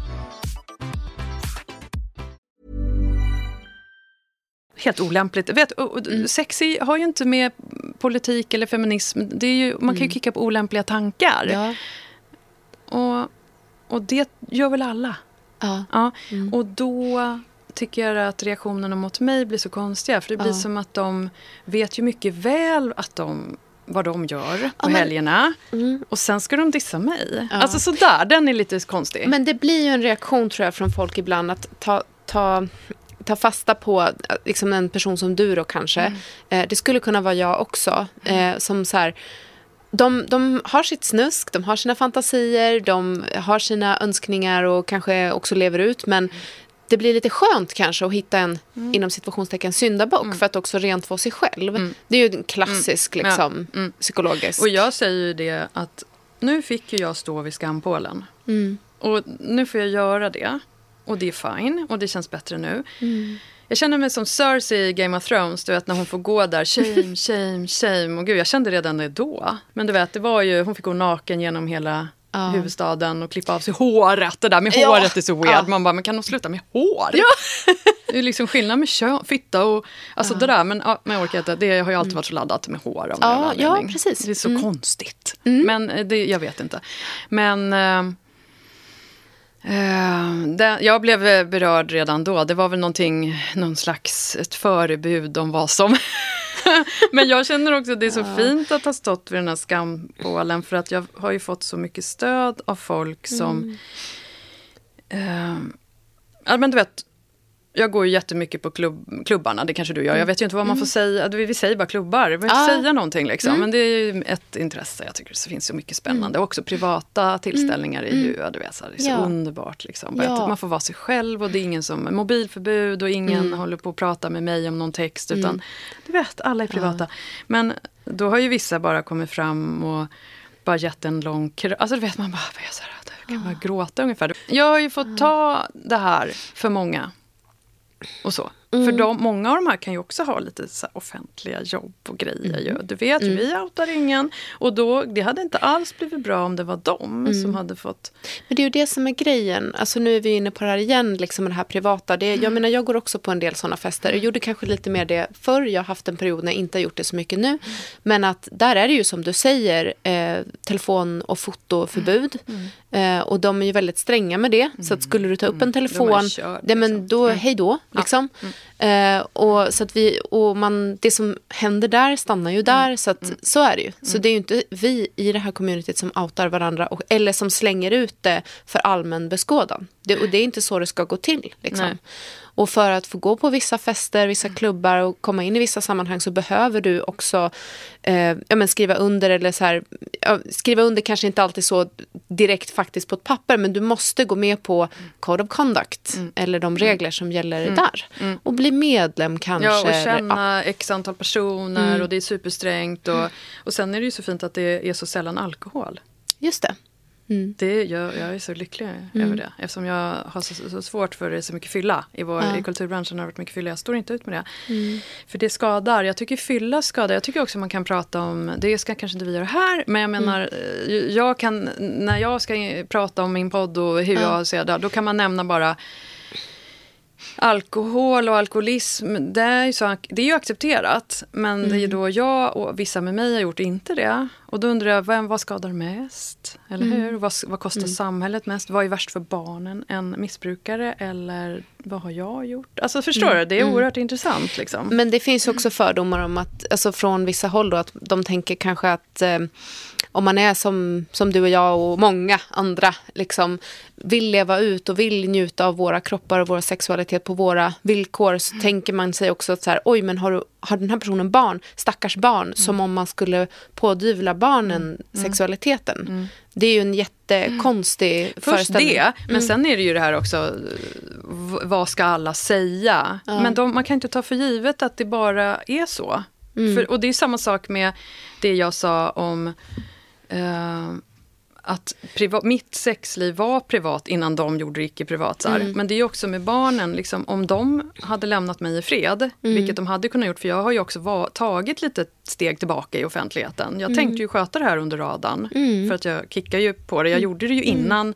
Helt olämpligt. Vet, mm. Sexy har ju inte med politik eller feminism... Det är ju, man kan ju mm. kicka på olämpliga tankar. Ja. Och, och det gör väl alla. Ja. ja. Mm. Och då tycker jag att reaktionerna mot mig blir så konstiga. För det blir ja. som att de vet ju mycket väl att de vad de gör på ja, men, helgerna. Mm. Och sen ska de dissa mig. Ja. Alltså sådär, den är lite konstig. Men det blir ju en reaktion tror jag från folk ibland att ta, ta ta fasta på liksom en person som du då kanske. Mm. Eh, det skulle kunna vara jag också. Eh, som så här, de, de har sitt snusk, de har sina fantasier, de har sina önskningar och kanske också lever ut. Men mm. det blir lite skönt kanske att hitta en, mm. inom situationstecken, syndabock mm. för att också rent få sig själv. Mm. Det är ju en klassisk mm. liksom, ja. Mm. psykologisk. Och jag säger ju det att nu fick ju jag stå vid skampålen. Och nu får jag göra det. Och det är fine och det känns bättre nu. Mm. Jag känner mig som Cersei i Game of Thrones, du vet när hon får gå där, shame, shame, shame. Och gud, jag kände redan det då. Men du vet, det var ju, hon fick gå naken genom hela ja. huvudstaden och klippa av sig håret. Det där med håret är så weird. Ja. Man bara, men kan de sluta med hår? Ja. det är liksom skillnad med kön, fitta och alltså det där. Men, men jag orkar inte, det har ju alltid varit så laddat med hår av ja, ja, precis. Det är så mm. konstigt. Mm. Men eh, det, jag vet inte. Men... Eh, jag blev berörd redan då. Det var väl någonting, någon slags ett förebud om vad som Men jag känner också att det är så fint att ha stått vid den här skambålen för att jag har ju fått så mycket stöd av folk som... Mm. Eh, men du vet, jag går ju jättemycket på klubb, klubbarna, det kanske du gör. Jag vet ju inte vad man får mm. säga. Vi säger bara klubbar, vi behöver inte ah. säga någonting. Liksom. Mm. Men det är ju ett intresse. Jag tycker det finns så mycket spännande. Mm. Också privata tillställningar mm. är ju du vet, så här, det är så ja. underbart. Liksom. Ja. Man får vara sig själv och det är ingen som mobilförbud och ingen mm. håller på att prata med mig om någon text. Utan mm. du vet, alla är privata. Ja. Men då har ju vissa bara kommit fram och bara gett en lång... Alltså du vet, man bara, jag, så här, kan bara gråta ungefär. Jag har ju fått ta det här för många och så. Mm. För de, många av de här kan ju också ha lite så offentliga jobb och grejer. Mm. Ju. Du vet, mm. vi outar ingen. Och då, det hade inte alls blivit bra om det var de mm. som hade fått... Men det är ju det som är grejen. Alltså nu är vi inne på det här igen, liksom det här privata. Det, jag mm. menar, jag går också på en del sådana fester. Jag gjorde kanske lite mer det förr. Jag har haft en period när jag inte har gjort det så mycket nu. Mm. Men att där är det ju som du säger, eh, telefon och fotoförbud. Eh, och de är ju väldigt stränga med det. Så att skulle du ta upp en telefon, kör, det, men liksom. då, hej då. Liksom. Ja. Eh, och så att vi, och man, det som händer där stannar ju där. Mm. Så, att, mm. så är det ju. Så mm. det är ju inte vi i det här communityt som outar varandra och, eller som slänger ut det för allmän beskådan. Det, och det är inte så det ska gå till. Liksom. Och för att få gå på vissa fester, vissa mm. klubbar och komma in i vissa sammanhang så behöver du också eh, ja, men skriva under. eller så här, ja, Skriva under kanske inte alltid så direkt faktiskt på ett papper men du måste gå med på Code of Conduct mm. eller de mm. regler som gäller mm. där. Mm. Och bli medlem kanske. Ja, och känna ja. x antal personer mm. och det är supersträngt. Och, och sen är det ju så fint att det är så sällan alkohol. Just det. Mm. Det, jag, jag är så lycklig mm. över det. Eftersom jag har så, så, svårt för det så mycket fylla. I, vår, ja. I kulturbranschen har det varit mycket fylla. Jag står inte ut med det. Mm. För det skadar. Jag tycker fylla skadar. Jag tycker också man kan prata om, det ska kanske inte vi göra här. Men jag mm. menar, eh, jag kan, när jag ska prata om min podd och hur ja. jag ser det. Då kan man nämna bara alkohol och alkoholism, det är, ju så, det är ju accepterat. Men mm. det är mm. då jag och vissa med mig har gjort inte det. Och då undrar jag, vem, vad skadar mest? Eller mm. hur? Vad, vad kostar mm. samhället mest? Vad är värst för barnen? En missbrukare eller vad har jag gjort? Alltså förstår mm. du? Det är mm. oerhört intressant. Liksom. Men det finns också fördomar om att, alltså från vissa håll då, att de tänker kanske att eh, om man är som, som du och jag och många andra, liksom, vill leva ut och vill njuta av våra kroppar och vår sexualitet på våra villkor, så mm. tänker man sig också att så här, oj, men har, du, har den här personen barn, stackars barn, mm. som om man skulle pådyvla barnen mm. mm. sexualiteten. Mm. Det är ju en jättekonstig mm. Först det, men mm. sen är det ju det här också, vad ska alla säga? Men de, man kan inte ta för givet att det bara är så. För, och det är samma sak med det jag sa om eh, att privat, mitt sexliv var privat innan de gjorde det icke privat. Mm. Men det är också med barnen, liksom, om de hade lämnat mig i fred, mm. vilket de hade kunnat gjort, för jag har ju också var, tagit lite steg tillbaka i offentligheten. Jag mm. tänkte ju sköta det här under radarn, mm. för att jag kickar ju på det. Jag mm. gjorde det ju mm. innan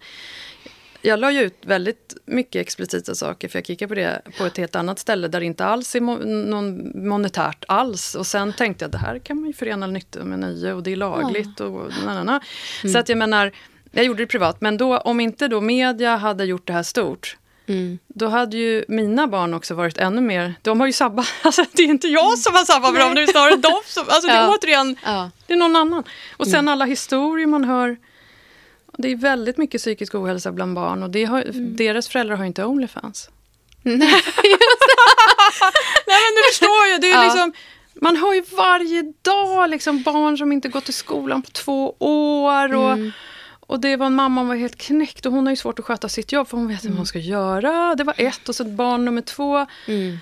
jag la ju ut väldigt mycket explicita saker för jag kikade på det på ett helt annat ställe där det inte alls är mo någon monetärt alls. Och sen tänkte jag det här kan man ju förena nytta med nöje och det är lagligt. Och, na, na, na. Mm. Så att jag menar, jag gjorde det privat. Men då, om inte då media hade gjort det här stort Mm. Då hade ju mina barn också varit ännu mer... De har ju sabbat. Alltså, det är inte jag som har sabbat för dem, det är snarare de som... Alltså, det är återigen, ja. det är någon annan. Och sen mm. alla historier man hör det är väldigt mycket psykisk ohälsa bland barn och har, mm. deras föräldrar har inte Onlyfans. Nej, Nej men du förstår ju, det är ja. liksom, man hör ju varje dag liksom barn som inte gått till skolan på två år. Och, mm. och det var en mamma var helt knäckt och hon har ju svårt att sköta sitt jobb för hon vet inte mm. vad hon ska göra. Det var ett och så barn nummer två. Mm.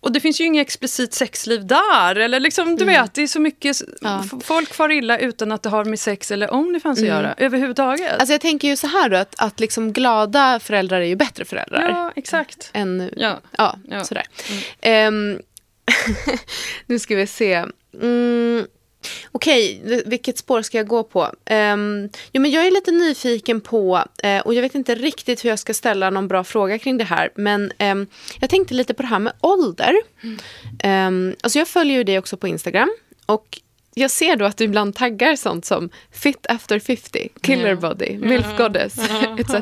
Och det finns ju inget explicit sexliv där. Eller liksom, du mm. vet, det är så mycket... Ja. Folk far illa utan att det har med sex eller Onlyfans mm. att göra. Överhuvudtaget. Alltså jag tänker ju så här då, att, att liksom glada föräldrar är ju bättre föräldrar. Ja, exakt. Än, ja. Ja, ja. sådär. Mm. Um, nu ska vi se. Mm, Okej, vilket spår ska jag gå på? Um, jo, men jag är lite nyfiken på, uh, och jag vet inte riktigt hur jag ska ställa någon bra fråga kring det här, men um, jag tänkte lite på det här med ålder. Mm. Um, alltså jag följer ju dig också på Instagram, och jag ser då att du ibland taggar sånt som fit after 50, killer body, milf goddess, etc.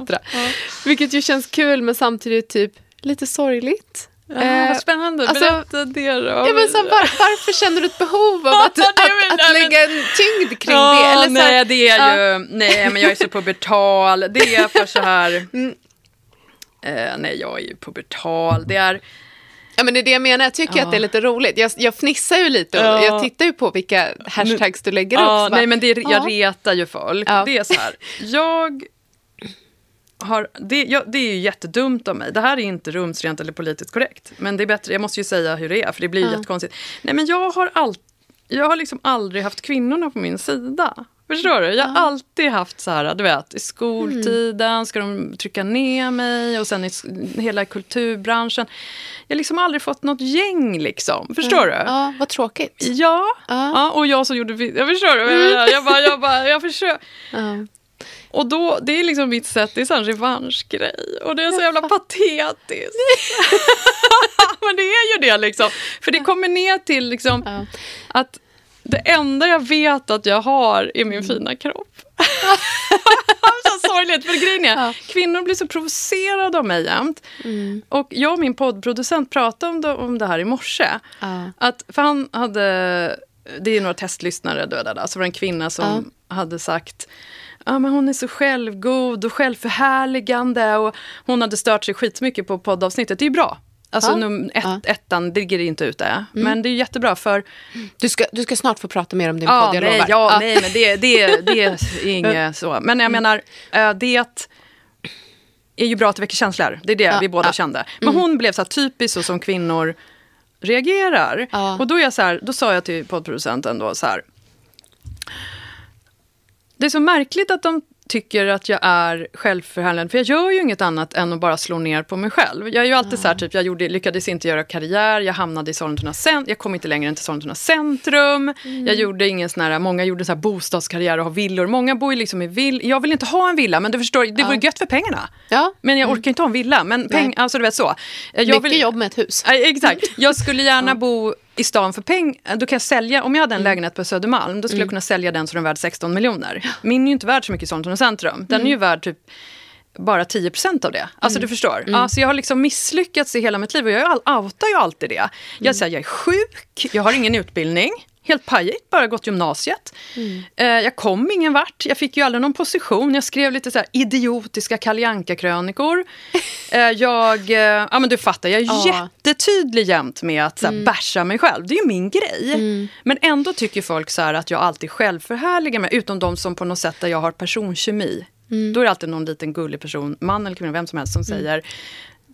Vilket ju känns kul men samtidigt typ lite sorgligt. Ja, vad spännande. Alltså, Berätta det då. Ja, men så, var, varför känner du ett behov av att, att, att, att lägga en tyngd kring det? Eller så nej, det är ju... Nej, men jag är så pubertal. Det är för så här... Mm. Eh, nej, jag är ju pubertal. Det är... Ja men det är det jag menar, jag tycker ja. att det är lite roligt. Jag, jag fnissar ju lite och ja. jag tittar ju på vilka hashtags du lägger ja, upp. Nej men det, jag retar ju folk. Det är så här, jag har, det, ja, det är ju jättedumt av mig. Det här är inte rumsrent eller politiskt korrekt. Men det är bättre, jag måste ju säga hur det är för det blir ju jättekonstigt. Nej men jag har, all, jag har liksom aldrig haft kvinnorna på min sida. Förstår du? Jag har alltid haft så här, du vet, i skoltiden ska de trycka ner mig och sen i hela kulturbranschen. Jag har liksom aldrig fått något gäng liksom. Förstår ja. du? Ja, vad tråkigt. Ja. ja. ja och jag som gjorde Jag förstår du? Mm. Jag bara, jag bara, jag försöker. Ja. Och då, det är liksom mitt sätt, det är en revanschgrej. Och det är så jävla patetiskt. Men det är ju det liksom. För det kommer ner till liksom att det enda jag vet att jag har är min mm. fina kropp. så sorgligt, för grejen är, ja. kvinnor blir så provocerade av mig jämt. Mm. Och jag och min poddproducent pratade om det, om det här i morse. Ja. Att, för han hade, det är några testlyssnare, då, där, så var det en kvinna som ja. hade sagt ja, men hon är så självgod och självförhärligande. Och hon hade stört sig skitmycket på poddavsnittet. Det är ju bra. Alltså ja. num, ett, ja. ettan ligger inte ute. Mm. Men det är jättebra för... Du ska, du ska snart få prata mer om din ja, podd, jag nej, lovar. Ja, ja, nej, men det, det, det är inget så. Men jag menar, eh, det är ju bra att det väcker känslor. Det är det ja, vi båda ja. kände. Men mm. hon blev så här typiskt så som kvinnor reagerar. Ja. Och då, är jag så här, då sa jag till poddproducenten då så här. Det är så märkligt att de tycker att jag är självförhärligande. För jag gör ju inget annat än att bara slå ner på mig själv. Jag är ju alltid mm. så här, typ, jag gjorde, lyckades inte göra karriär, jag hamnade i Sollentuna centrum, jag kom inte längre än till Sollentuna centrum. Mm. Jag gjorde ingen sån här, många gjorde så här bostadskarriär och har villor. Många bor ju liksom i vill. Jag vill inte ha en villa, men du förstår, det ja. vore gött för pengarna. Ja. Men jag mm. orkar inte ha en villa. Men peng, alltså du vet så. Jag Mycket vill, jobb med ett hus. Exakt. Jag skulle gärna bo i stan för pengar, då kan jag sälja, om jag hade en mm. lägenhet på Södermalm, då skulle mm. jag kunna sälja den så den är värd 16 miljoner. Min är ju inte värd så mycket i Sollentuna centrum. Den är ju mm. värd typ bara 10% av det. Alltså du förstår. Mm. Alltså, jag har liksom misslyckats i hela mitt liv och jag outar ju alltid det. Jag säger jag är sjuk, jag har ingen utbildning. Helt pajigt, bara gått gymnasiet. Mm. Eh, jag kom ingen vart. Jag fick ju aldrig någon position. Jag skrev lite så idiotiska krönikor eh, Jag, eh, ja men du fattar, jag är ja. jättetydlig jämt med att så här, mm. basha mig själv. Det är ju min grej. Mm. Men ändå tycker folk så att jag alltid självförhärligar mig. Utom de som på något sätt där jag har personkemi. Mm. Då är det alltid någon liten gullig person, man eller kvinna, vem som helst, som mm. säger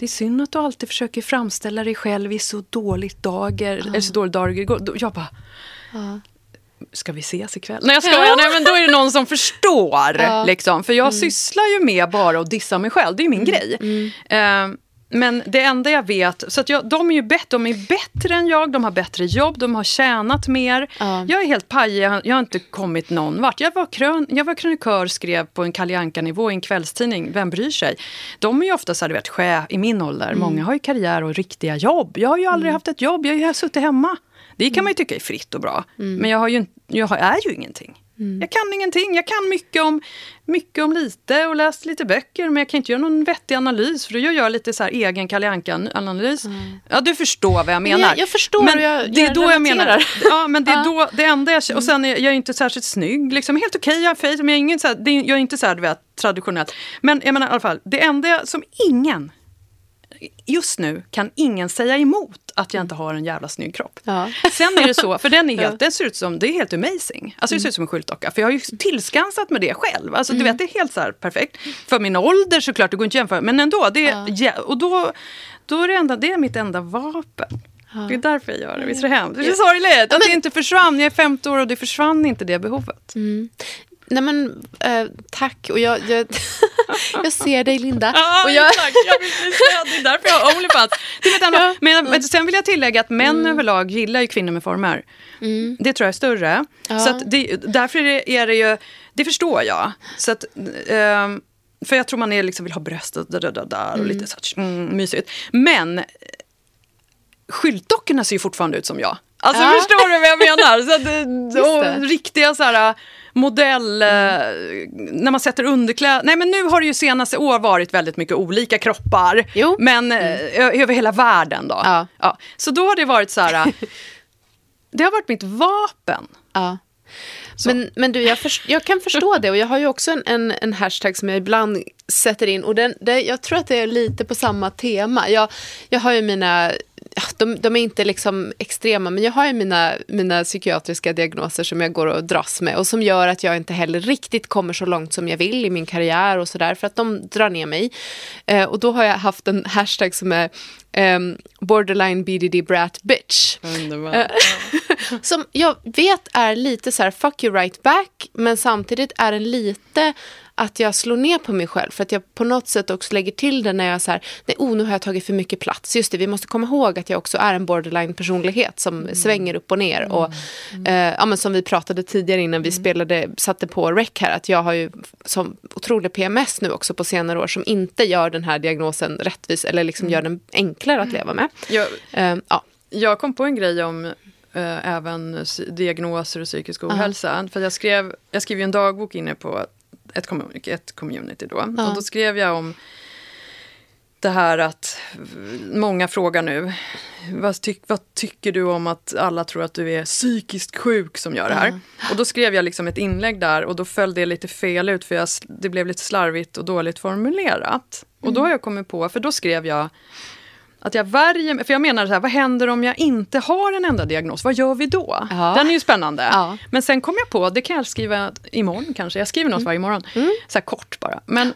det är synd att du alltid försöker framställa dig själv i så dåligt dager, eller så dålig dager. Jag bara, Ja. Ska vi ses ikväll? Nej jag skojar, ja. nej men då är det någon som förstår. Ja. Liksom. För jag mm. sysslar ju med bara att dissa mig själv, det är ju min mm. grej. Mm. Uh, men det enda jag vet, så att jag, de är ju bättre, de är bättre än jag, de har bättre jobb, de har tjänat mer. Ja. Jag är helt pajig, jag har inte kommit någon vart. Jag var, krön, jag var krönikör, skrev på en Kalle nivå i en kvällstidning, vem bryr sig? De är ju ofta så här, du vet, chef i min ålder, mm. många har ju karriär och riktiga jobb. Jag har ju aldrig mm. haft ett jobb, jag har ju suttit hemma. Det kan man ju tycka är fritt och bra. Mm. Men jag, har ju, jag är ju ingenting. Mm. Jag kan ingenting. Jag kan mycket om, mycket om lite och läst lite böcker men jag kan inte göra någon vettig analys för då gör jag lite så här egen Kalle analys mm. Ja, du förstår vad jag menar. Jag, jag förstår men jag, det är jag då jag menar. Ja, men det är då det enda jag Och sen är jag inte särskilt snygg. Liksom, helt okej, okay, jag är face, men jag är, ingen så här, det, jag är inte så här, du vet, traditionellt. Men jag menar i alla fall, det enda som ingen just nu kan ingen säga emot att jag inte har en jävla snygg kropp. Ja. Sen är det så, för den är helt, det ser ut som, det är helt amazing. Alltså det ser ut som en skyltdocka. För jag har ju tillskansat med det själv. Alltså mm. du vet, det är helt så här perfekt. För min ålder såklart, det går inte att jämföra. Men ändå, det, ja. och då, då är det, enda, det är mitt enda vapen. Det är därför jag gör det. Visst är det hemskt? Det är sorgligt att det inte försvann. Jag är 50 år och det försvann inte det behovet. Mm. Nej men äh, tack. Och jag, jag, jag ser dig Linda. Ja, och jag... tack. Jag vill det är därför jag har Onlyfans. Ja. Men, men sen vill jag tillägga att män mm. överlag gillar ju kvinnor med former. Mm. Det tror jag är större. Ja. Så det, därför är det, är det ju, det förstår jag. Så att, um, för jag tror man är, liksom, vill ha bröst och, där, där, där, och mm. lite så mm, mysigt. Men skyltdockorna ser ju fortfarande ut som jag. Alltså Ja. förstår du vad jag menar? Så att, och riktiga så här modell, eh, när man sätter underkläder. Nej men nu har det ju senaste år varit väldigt mycket olika kroppar. Jo. Men eh, ö- över hela världen då. Ja. Så då har det varit så här, det har varit mitt vapen. Ja. Men, men du, jag, förs- jag kan förstå det och jag har ju också en, en, en hashtag som jag ibland sätter in och den, det, jag tror att det är lite på samma tema. Jag, jag har ju mina, ja, de, de är inte liksom extrema, men jag har ju mina, mina psykiatriska diagnoser som jag går och dras med och som gör att jag inte heller riktigt kommer så långt som jag vill i min karriär och sådär, för att de drar ner mig. Eh, och då har jag haft en hashtag som är ehm, borderline BDD brat bitch. Eh, som jag vet är lite så här fuck you right back, men samtidigt är den lite att jag slår ner på mig själv för att jag på något sätt också lägger till det när jag så här, nej, oh, nu har jag tagit för mycket plats. Just det, vi måste komma ihåg att jag också är en borderline personlighet som svänger upp och ner och eh, ja, men som vi pratade tidigare innan vi spelade, satte på rec här, att jag har ju som otrolig PMS nu också på senare år som inte gör den här diagnosen rättvis eller liksom gör den enklare att leva med. Jag, Eh, ja. jag kom på en grej om eh, även diagnoser och psykisk ohälsa. För jag skrev, jag skrev ju en dagbok inne på ett, community, ett community då. Och då skrev jag om det här att många frågar nu, vad, tyck, vad tycker du om att alla tror att du är psykiskt sjuk som gör det här? Och då skrev jag liksom ett inlägg där och då föll det lite fel ut för jag, det blev lite slarvigt och dåligt formulerat. Och då har jag kommit på, för då skrev jag att jag värjer mig, för jag menar så här, vad händer om jag inte har en enda diagnos? Vad gör vi då? Ja. Den är ju spännande. Ja. Men sen kom jag på, det kan jag skriva imorgon kanske, jag skriver något varje morgon. Så här kort bara. Men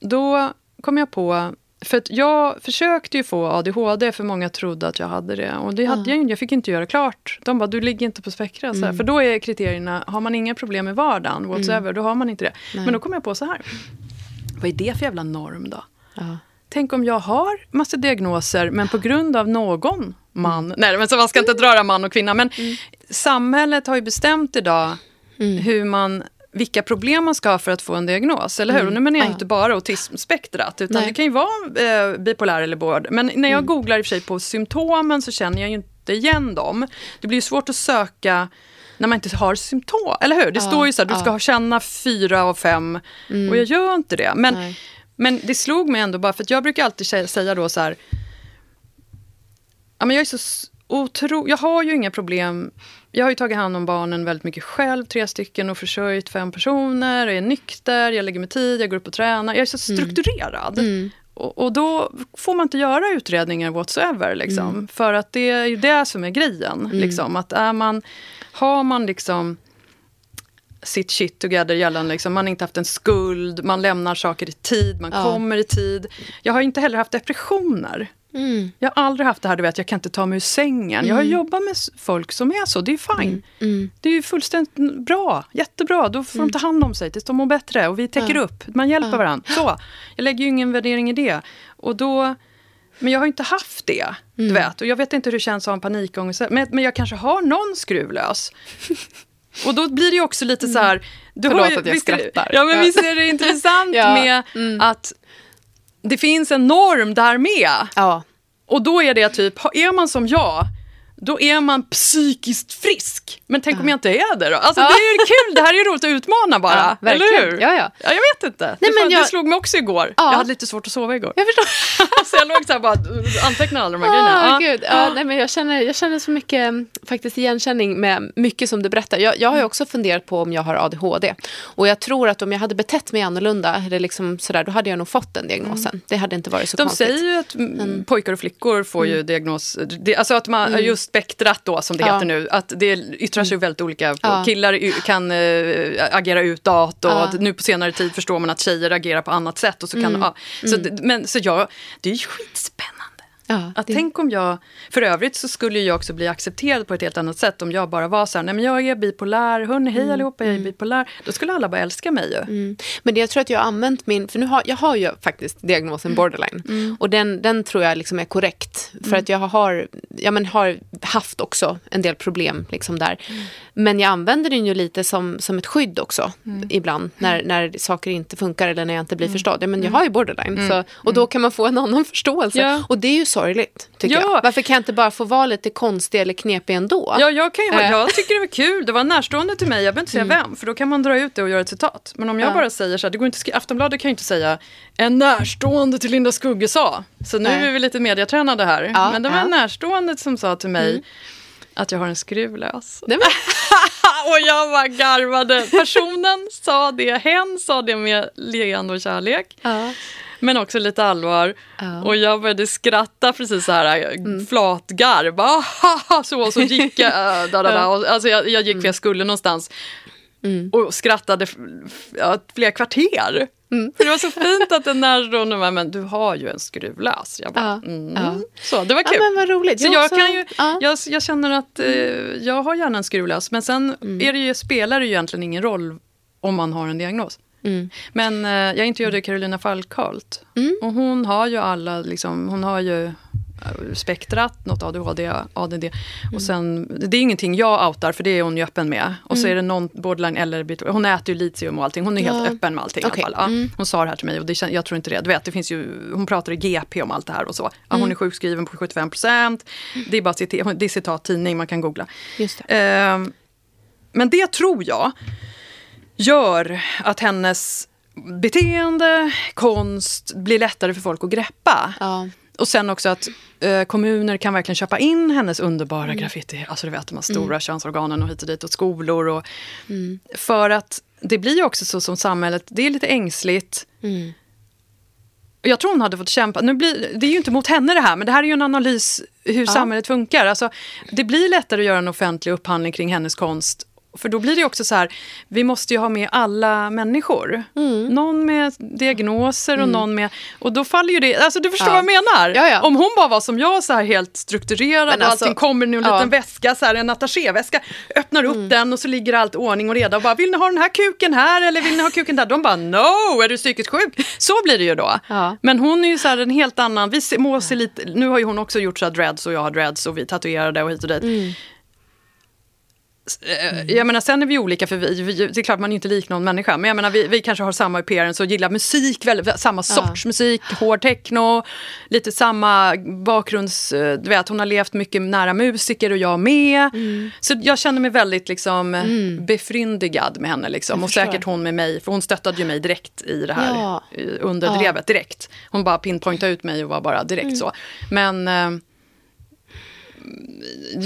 då kom jag på, för att jag försökte ju få ADHD för många trodde att jag hade det. Och det hade jag ju jag fick inte göra klart. De bara, du ligger inte på spektra. Så här, för då är kriterierna, har man inga problem i vardagen, whatsoever, då har man inte det. Men då kom jag på så här, vad är det för jävla norm då? Ja. Tänk om jag har massa diagnoser, men på grund av någon man... Nej, men så man ska inte dra man och kvinna. Men samhället har ju bestämt idag hur man, vilka problem man ska ha för att få en diagnos. Eller hur? Och nu menar jag inte bara autismspektrat, utan Nej. det kan ju vara eh, bipolär eller båd. Men när jag googlar i och för sig på symptomen så känner jag ju inte igen dem. Det blir ju svårt att söka när man inte har symptom, eller hur? Det står ju så här, du ska ha känna fyra av fem och jag gör inte det. Men, Nej. Men det slog mig ändå bara, för jag brukar alltid sä- säga då så här, ja, men jag är så otro, jag har ju inga problem, jag har ju tagit hand om barnen väldigt mycket själv, tre stycken och försörjt fem personer, jag är nykter, jag lägger mig tid, jag går upp och tränar, jag är så strukturerad. Och, och då får man inte göra utredningar whatsoever, liksom. för att det är ju det som är grejen. Liksom, att är man, har man liksom sitt shit together gällande, liksom, man har inte haft en skuld, man lämnar saker i tid, man kommer i tid. Jag har inte heller haft depressioner. Jag har aldrig haft det här, du vet, jag kan inte ta mig ur sängen. Jag har jobbat med folk som är så, det är fine. Det är ju fullständigt bra, jättebra. Då får de ta hand om sig tills de mår bättre och vi täcker upp, man hjälper varandra. Så, jag lägger ju ingen värdering i det. Och då, men jag har inte haft det, du vet. Och jag vet inte hur det känns att ha en panikångest. Men, men jag kanske har någon skruv lös. Och då blir det ju också lite så här... Du Förlåt har ju, att jag visst skrattar. Ja, men Ja. visst är det intressant Ja. med att det finns en norm där med. Ja. Och då är det typ, är man som jag, då är man psykiskt frisk. Men tänk om jag inte är det då? Alltså det är ju kul, det här är ju roligt att utmana bara. Ja, eller hur? Ja, ja. jag vet inte. Nej, det, men jag- det slog mig också igår. Ja. Jag hade lite svårt att sova igår. Jag förstår. så jag låg så här bara antecknade alla de här Åh, grejerna. Ja. Gud. Ja, nej, men jag, känner, jag känner så mycket mm, faktiskt igenkänning med mycket som du berättar. Jag, jag har ju också funderat på om jag har ADHD. Och jag tror att om jag hade betett mig annorlunda, eller liksom sådär, då hade jag nog fått den diagnosen. Det hade inte varit så De konstigt. säger ju att mm. pojkar och flickor får ju diagnos, det, alltså att man, just spektrat då som det Ja. heter nu, att det yttrar sig väldigt olika. Ja. Killar kan eh, agera utåt och Ja. nu på senare tid förstår man att tjejer agerar på annat sätt. Och så kan, ja. så, det- men, så jag, det är ju skitspännande. Ja, Att det- tänk om jag, för övrigt så skulle jag också bli accepterad på ett helt annat sätt om jag bara var så här, nej men jag är bipolär, hörni hej allihopa, jag är bipolär. Då skulle alla bara älska mig ju. Mm. Men det, jag tror att jag har använt min, för nu har, jag har ju faktiskt diagnosen borderline. Och den, den tror jag liksom är korrekt. För att jag har ja, men har haft också en del problem liksom där. Mm. Men jag använder den ju lite som, som ett skydd också mm. ibland när, när saker inte funkar eller när jag inte blir mm. förstådd. Ja, men jag mm. har ju borderline mm. så, och då mm. kan man få en annan förståelse. Ja. Och det är ju sorgligt tycker ja. jag. Varför kan jag inte bara få vara lite konstig eller knepig ändå? Ja, jag, kan ju, äh. jag tycker det var kul. Det var närstående till mig. Jag behöver inte säga vem för då kan man dra ut det och göra ett citat. Men om jag bara säger så här, det går inte, Aftonbladet kan ju inte säga en närstående till Linda Skugge sa. Så nu Nej. är vi lite mediatränade här. Ja, men det var en närstående som sa till mig mm. att jag har en skruvlös. och jag bara garvade. Personen sa det, hen sa det med leende och kärlek. Men också lite allvar. Ja. Och jag började skratta precis så här mm. flatgarv. så, så gick jag. Äh, da, da, da. Alltså jag, jag gick för jag skulle någonstans. Mm. Och skrattade ja, flera kvarter. Mm. För det var så fint att den närstående var, men du har ju en skruvlös. Jag bara, ja, mm. ja. Så det var kul. Ja, men vad roligt. Så jag, kan ju, ja. jag, jag känner att eh, jag har gärna en skruvlös. Men sen mm. är det ju, spelar det ju egentligen ingen roll om man har en diagnos. Mm. Men eh, jag intervjuade Carolina Falkhult. Mm. Och hon har ju alla, liksom, hon har ju spektrat, något ADHD, ADD. Mm. Och sen, det är ingenting jag outar, för det är hon ju öppen med. Och mm. så är det någon borderline eller hon äter ju litium och allting. Hon är helt öppen med allting. Okay. I alla fall. Ja, mm. Hon sa det här till mig och det, jag tror inte det. Du vet, det finns ju, hon pratar i GP om allt det här och så. Ja, hon är mm. sjukskriven på 75 procent. Det är bara citat, det är citat tidning, man kan googla. Det. Uh, men det tror jag gör att hennes beteende, konst blir lättare för folk att greppa. Ja. Och sen också att eh, kommuner kan verkligen köpa in hennes underbara mm. graffiti. Alltså du vet de här stora mm. könsorganen och hit och dit och skolor. Och, mm. För att det blir också så som samhället, det är lite ängsligt. Mm. Jag tror hon hade fått kämpa. Nu blir, det är ju inte mot henne det här, men det här är ju en analys hur ja. samhället funkar. Alltså, det blir lättare att göra en offentlig upphandling kring hennes konst för då blir det också så här, vi måste ju ha med alla människor. Mm. Någon med diagnoser och mm. någon med... Och då faller ju det... Alltså du förstår ja. vad jag menar? Ja, ja. Om hon bara var som jag, så här helt strukturerad Men och alltså, allting kommer i en liten väska, så här, en attachéväska, öppnar upp mm. den och så ligger allt ordning och reda och bara, vill ni ha den här kuken här eller vill ni ha kuken där? De bara, no, är du psykiskt sjuk? Så blir det ju då. Men hon är ju så här en helt annan, vi må se lite, nu har ju hon också gjort så här dreads och jag har dreads och vi tatuerade och hit och dit. Mm. Mm. Jag menar, sen är vi olika, för vi, vi, det är klart man är inte lik någon människa. Men jag menar, vi, vi kanske har samma appearance och gillar musik, väldigt, samma sorts ja. musik, hård techno, lite samma bakgrunds... Eh, du vet, hon har levt mycket nära musiker och jag med. Mm. Så jag känner mig väldigt liksom, mm. befryndigad med henne. Liksom. Och säkert hon med mig, för hon stöttade ju mig direkt i det här ja. underdrevet, direkt. Hon bara pinpointade ut mig och var bara direkt mm. så. Men...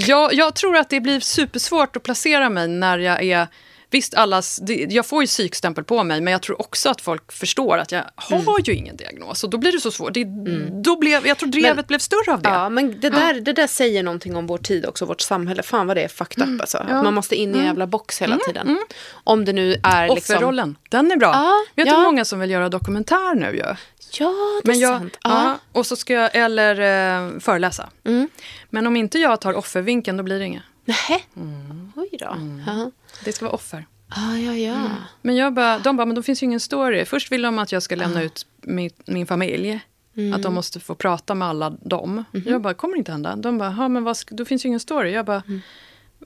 Jag, jag tror att det blir supersvårt att placera mig när jag är Visst, allas, jag får ju psykstämpel på mig, men jag tror också att folk förstår att jag har mm. ju ingen diagnos. Och då blir det så svårt. Det, mm. då blev, jag tror drevet men, blev större av det. Ja, men det där, det där säger någonting om vår tid också, vårt samhälle. Fan vad det är fucked up mm. alltså. Ja. man måste in i en mm. jävla box hela mm. tiden. Mm. Om det nu är liksom... Offerrollen, den är bra. Ja, Vet du ja. många som vill göra dokumentär nu ju? Ja. Ja, det men är jag, sant. Ja. och så ska jag, eller eh, föreläsa. Mm. Men om inte jag tar offervinkeln, då blir det inget. Nähä? Mm. Oj då. Mm. Det ska vara offer. Ah, ja, ja. Mm. Men jag bara, de bara, men det finns ju ingen story. Först vill de att jag ska lämna ah. ut min, min familj. Mm. Att de måste få prata med alla dem. Mm Jag bara, kommer inte hända. De bara, men vad, då finns ju ingen story. Jag bara, mm.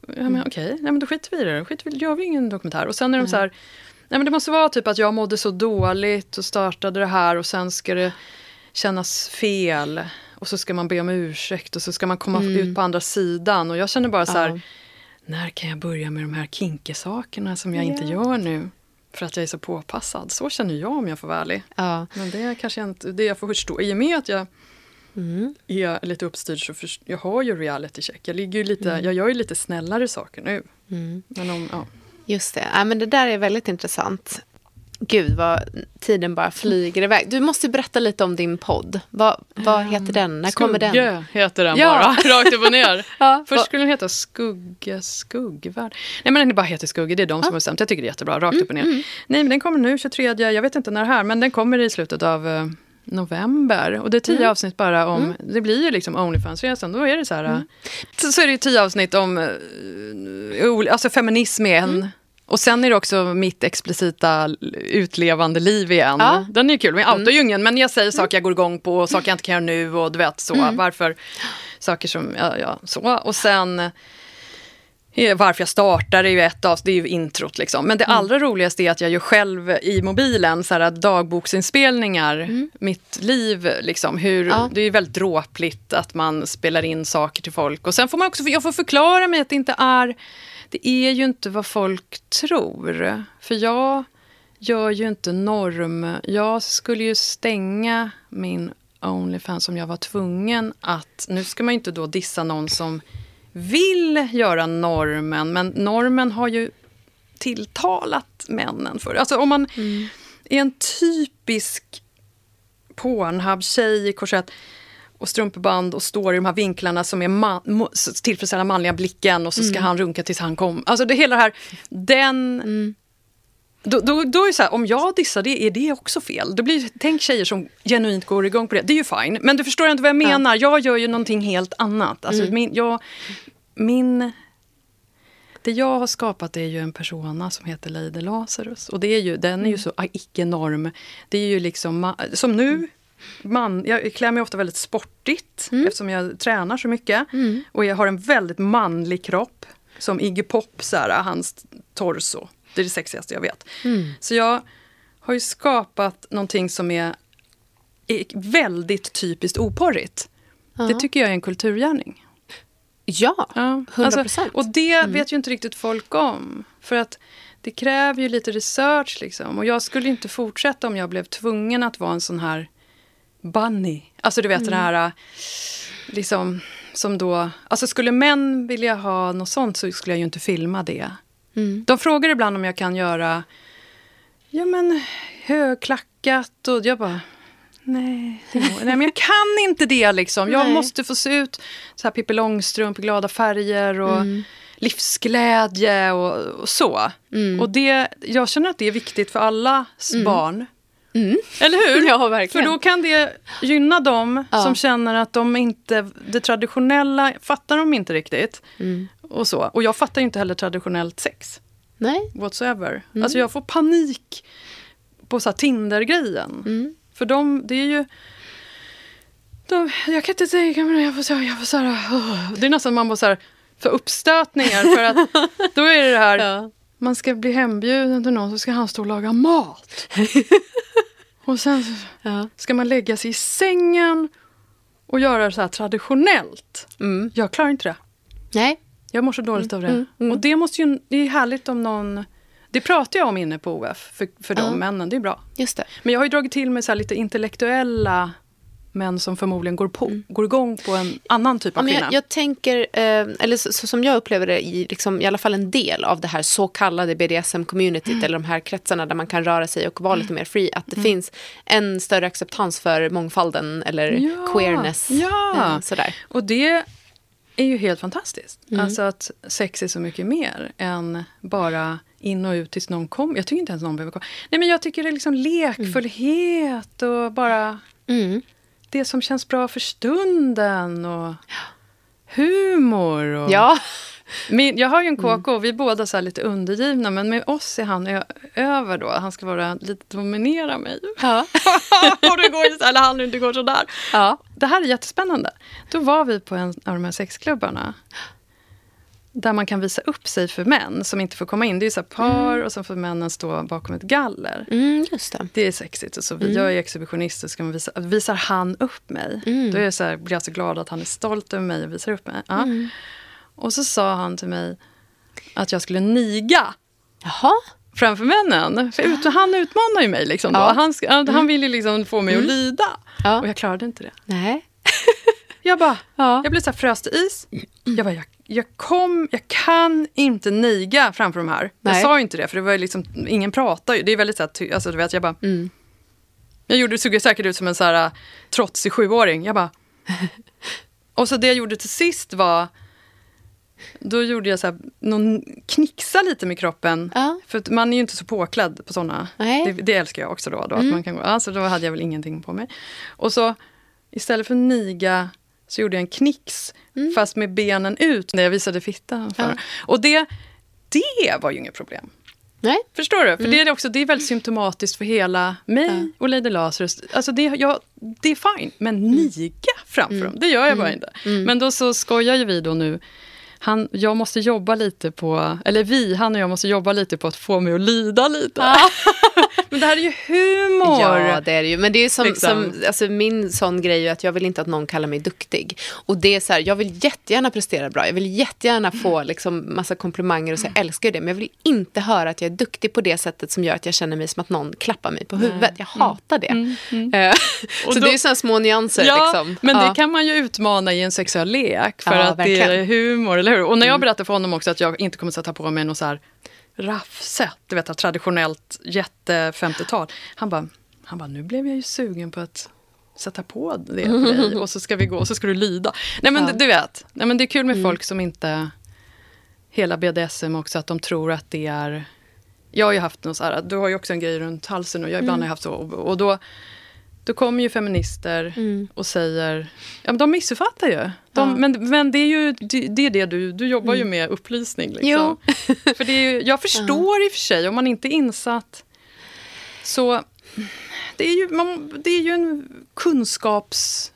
ja, men okej, okay. då skiter vi i det. Då skiter vi, gör vi ingen dokumentär. Och sen är de så här, Nej, men det måste vara typ att jag mådde så dåligt och startade det här och sen ska det kännas fel. Och så ska man be om ursäkt och så ska man komma mm. ut på andra sidan. Och jag känner bara så här, ja. när kan jag börja med de här kinkesakerna som jag yeah. inte gör nu? För att jag är så påpassad. Så känner jag om jag får vara ärlig. Ja. Men det är kanske inte det jag får förstå. I och med att jag mm. är lite uppstyrd så först, jag har ju reality check. Jag, ligger lite, mm. jag gör ju lite snällare saker nu. Mm. Men om, ja. Just det. Ja, men det där är väldigt intressant. Gud vad tiden bara flyger iväg. Du måste berätta lite om din podd. Vad, vad heter den? När kommer den? Skugge heter den ja. bara, rakt upp och ner. ja, Först skulle den heta Skugge Skuggvärld. Nej men den bara heter Skugge, det är de ja. som har bestämt. Jag tycker det är jättebra, rakt mm, upp och ner. Mm. Nej men den kommer nu 23, jag vet inte när det här, men den kommer i slutet av uh, november. Och det är tio mm. avsnitt bara om, mm. det blir ju liksom Onlyfans-resan. Då är det så här, mm. så, så, är det tio avsnitt om, uh, alltså feminism är en. Mm. Och sen är det också mitt explicita utlevande liv igen. Ja. Den är ju kul, outar ju ingen. Men jag säger saker jag går igång på, och saker jag inte kan göra nu och du vet så. Varför, saker som, ja, ja, så. Och sen eh, varför jag startar är ju ett av, det är ju introt liksom. Men det allra roligaste är att jag gör själv i mobilen så här dagboksinspelningar, mitt liv liksom. Hur, Ja. Det är ju väldigt dråpligt att man spelar in saker till folk. Och sen får man också, jag får förklara mig att det inte är, det är ju inte vad folk tror. För jag gör ju inte norm, jag skulle ju stänga min Onlyfans om jag var tvungen att, nu ska man ju inte då dissa någon som vill göra normen, men normen har ju tilltalat männen för Alltså om man är en typisk Pornhub-tjej i korsett och strumpeband och står i de här vinklarna som är man, tillfredsställer manliga blicken och så ska han runka tills han kommer. Alltså det hela det här, den... Då, då, då är det så här, om jag dissar det, är det också fel? Det blir, tänk tjejer som genuint går igång på det. Det är ju fine. Men du förstår inte vad jag menar. Jag gör ju någonting helt annat. Alltså min, jag, min... Det jag har skapat är ju en persona som heter Lady Lazarus. Och det är ju, den är ju så icke-norm. Det är ju liksom, som nu, man, jag klär mig ofta väldigt sportigt eftersom jag tränar så mycket. Och jag har en väldigt manlig kropp. Som Iggy Pop, så här, hans torso. Det är det sexigaste jag vet. Så jag har ju skapat någonting som är, är väldigt typiskt oporrigt. Det tycker jag är en kulturgärning. Ja, Ja, 100 alltså, och det vet ju inte riktigt folk om. För att det kräver ju lite research liksom. Och jag skulle inte fortsätta om jag blev tvungen att vara en sån här bunny. Alltså du vet den här, äh, liksom, som då... Alltså skulle män vilja ha något sånt så skulle jag ju inte filma det. De frågar ibland om jag kan göra, ja men högklackat och jag bara, Nej, nej, men jag kan inte det liksom. Jag Nej. måste få se ut så här Pippi Långstrump glada färger och livsglädje och, och så. Och det, jag känner att det är viktigt för allas barn. Eller hur? Ja, verkligen. För då kan det gynna dem Ja. som känner att de inte, det traditionella fattar de inte riktigt. Och, så. och jag fattar ju inte heller traditionellt sex Nej. whatsoever. Alltså jag får panik på så Tinder-grejen. För de, det är ju... De, jag kan inte det. Jag får så jag får så här, åh. Det är nästan man får så här, för uppstötningar. För att då är det det här, Ja. Man ska bli hembjuden till någon så ska han stå och laga mat. och sen Ja. ska man lägga sig i sängen och göra det så här traditionellt. Jag klarar inte det. Nej. Jag mår så dåligt av det. Och det, måste ju, det är härligt om någon... Det pratar jag om inne på OF för, för de männen. Det är bra. Just det. Men jag har ju dragit till mig så lite intellektuella män som förmodligen går, på, går igång på en annan typ av men kvinna. jag, jag tänker, eh, eller så, så som jag upplever det i, liksom, i alla fall en del av det här så kallade BDSM-communityt Mm. eller de här kretsarna där man kan röra sig och vara lite mer free, att det finns en större acceptans för mångfalden eller Ja, queerness. ja. eh, sådär. Och det är ju helt fantastiskt. Mm. Alltså att sex är så mycket mer än bara in och ut tills någon kommer. Jag tycker inte ens någon behöver komma. Nej men jag tycker det är liksom lekfullhet och bara Mm. Det som känns bra för stunden. Och humor. Och Ja. Min, jag har ju en KK och vi är båda så lite undergivna. Men med oss är han ö- över då. Han ska vara lite dominera mig. Ja. och det går eller han det går sådär. ja. Det här är jättespännande. Då var vi på en av de här sexklubbarna. Där man kan visa upp sig för män som inte får komma in. Det är så par och så får männen stå bakom ett galler. Mm, just det. Det är sexigt. Och så vi, Jag är exhibitionist och ska man visa, visar han upp mig. Då är jag så här, blir jag så glad att han är stolt över mig och visar upp mig. Ja. Och så sa han till mig att jag skulle niga Jaha. framför männen. För ut, han utmanar ju mig. Liksom. Ja. Han, han vill ju liksom få mig att lida. Ja. Och jag klarade inte det. Nej. Jag bara, Ja. jag blev så här frös till is. Jag bara, jag, jag kom, jag kan inte niga framför de här. Jag Nej. sa ju inte det, för det var liksom, ingen pratar ju. Det är väldigt så här, alltså du vet, jag bara. Mm. Jag gjorde, såg säkert ut som en så här trotsig sjuåring. Jag bara. Och så det jag gjorde till sist var, då gjorde jag så här, någon, knixa lite med kroppen. Ja. För man är ju inte så påklädd på sådana. Det, det älskar jag också då. då att man kan gå, alltså, då hade jag väl ingenting på mig. Och så istället för niga så gjorde jag en knix. Fast med benen ut när jag visade fittan. För. Och det, det var ju inget problem. Nej. Förstår du? För mm. det, är också, det är väldigt symptomatiskt för hela mig ja. och Lady Lazarus. Alltså det, jag, det är fine, men mm. niga framför mm. dem, det gör jag bara mm. inte. Mm. Men då så skojar ju vi då nu han, jag måste jobba lite på, eller vi, han och jag måste jobba lite på att få mig att lida lite. Ah. men det här är ju humor. Ja, det är det ju. Men det är som, liksom. som alltså min sån grej är att jag vill inte att någon kallar mig duktig. Och det är så här, jag vill jättegärna prestera bra. Jag vill jättegärna få liksom massa komplimanger och så jag älskar det. Men jag vill inte höra att jag är duktig på det sättet som gör att jag känner mig som att någon klappar mig på huvudet. Jag mm. hatar det. Mm, mm. Eh, så då, det är sådana små nyanser. Ja, liksom. men ja. det kan man ju utmana i en sexuell lek. För ja, att verkligen. det är humor, eller hur? Och när jag mm. berättade för honom också att jag inte kommer sätta på mig något så här raffset, du vet, traditionellt jätte 50-tal. Han bara, han bara, nu blev jag ju sugen på att sätta på det på dig och så ska vi gå och så ska du lyda. Nej men ja. du vet, nej, men det är kul med mm. folk som inte, hela BDSM också, att de tror att det är jag har ju haft något så här, du har ju också en grej runt halsen och jag ibland mm. har haft så. Och då då kommer ju feminister mm. och säger, ja men de missuppfattar ju. De, ja. men, men det är ju det, är det du, du jobbar mm. ju med upplysning. Liksom. för det är ju, jag förstår i och för sig, om man inte är insatt, så det är ju, man, det är ju en kunskaps...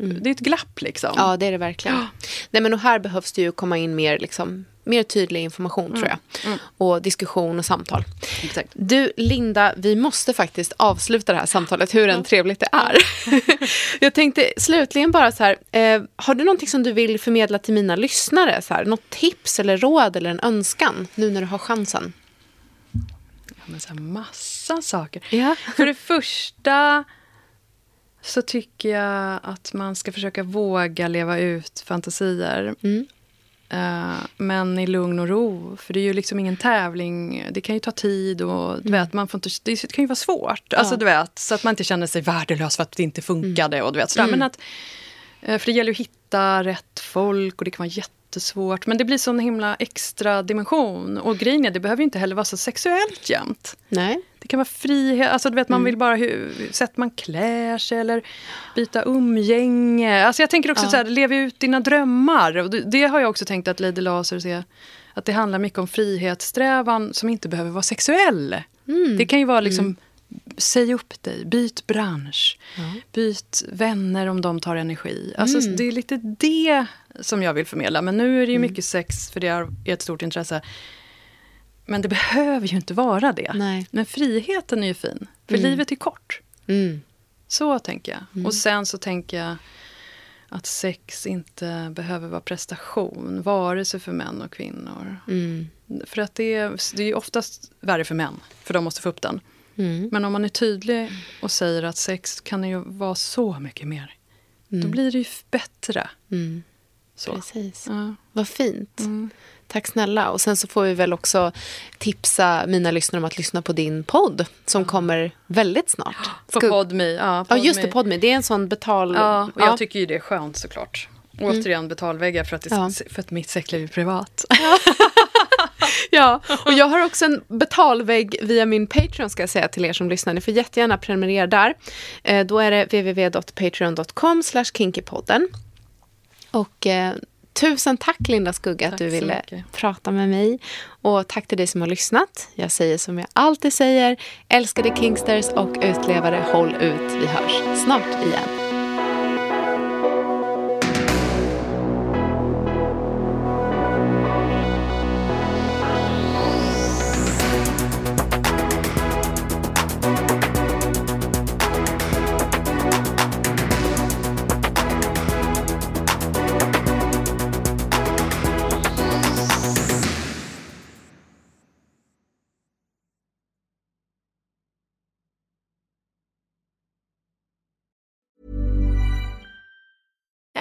Mm. Det är ett glapp liksom. Ja, det är det verkligen. Ja. Nej, men och här behövs det ju komma in mer liksom, mer tydlig information mm. tror jag. Mm. Och diskussion och samtal. Exakt. Du Linda, vi måste faktiskt avsluta det här samtalet hur än trevligt det är. jag tänkte slutligen bara så här, eh, har du någonting som du vill förmedla till mina lyssnare? Så här, något tips eller råd eller en önskan nu när du har chansen? Ja, men så här, massa saker. Ja. För det första så tycker jag att man ska försöka våga leva ut fantasier. Mm. Uh, men i lugn och ro. För det är ju liksom ingen tävling. Det kan ju ta tid och du mm. vet, man får inte, det kan ju vara svårt. Ja. Alltså, du vet, så att man inte känner sig värdelös för att det inte funkade. Mm. Och du vet, sådär. Mm. Men att, uh, för det gäller att hitta rätt folk och det kan vara jättesvårt. Men det blir sån himla extra dimension. Och grejen är, det behöver ju inte heller vara så sexuellt jämt. Nej. Kan vara frihet, alltså du vet man mm. vill bara hur sätt man klär sig eller byta umgänge. Alltså jag tänker också ja. så här, lev ut dina drömmar. Och det, det, har jag också tänkt att Lady Laser ser. Att det handlar mycket om frihetssträvan som inte behöver vara sexuell. Mm. Det kan ju vara liksom, mm. säg upp dig, byt bransch, ja. byt vänner om de tar energi. Alltså mm. det är lite det som jag vill förmedla. Men nu är det ju mm. mycket sex, för det är ett stort intresse. Men det behöver ju inte vara det. Nej. Men friheten är ju fin. För mm. livet är kort. Mm. Så tänker jag. Mm. Och sen så tänker jag att sex inte behöver vara prestation. Vare sig för män och kvinnor. Mm. För att det är, det är oftast värre för män. För de måste få upp den. Mm. Men om man är tydlig och säger att sex kan ju vara så mycket mer. Då mm. blir det ju bättre. Så. Precis. Ja. Vad fint. Mm. Tack snälla. Och sen så får vi väl också tipsa mina lyssnare om att lyssna på din podd som kommer väldigt snart. På Podme. Ja, ja, just det. Podme. Det är en sån betal... Ja, och jag tycker ju det är skönt såklart. Mm. Återigen betalväggar för att, det, ja. för att mitt sexliv är privat. ja, och jag har också en betalvägg via min Patreon ska jag säga till er som lyssnar. Ni får jättegärna prenumerera där. Eh, då är det www.patreon.com kinkypodden. Och eh, tusen tack Linda Skugga tack att du ville prata med mig. Och tack till dig som har lyssnat. Jag säger som jag alltid säger. Älskade Kingsters och utlevare, håll ut. Vi hörs snart igen.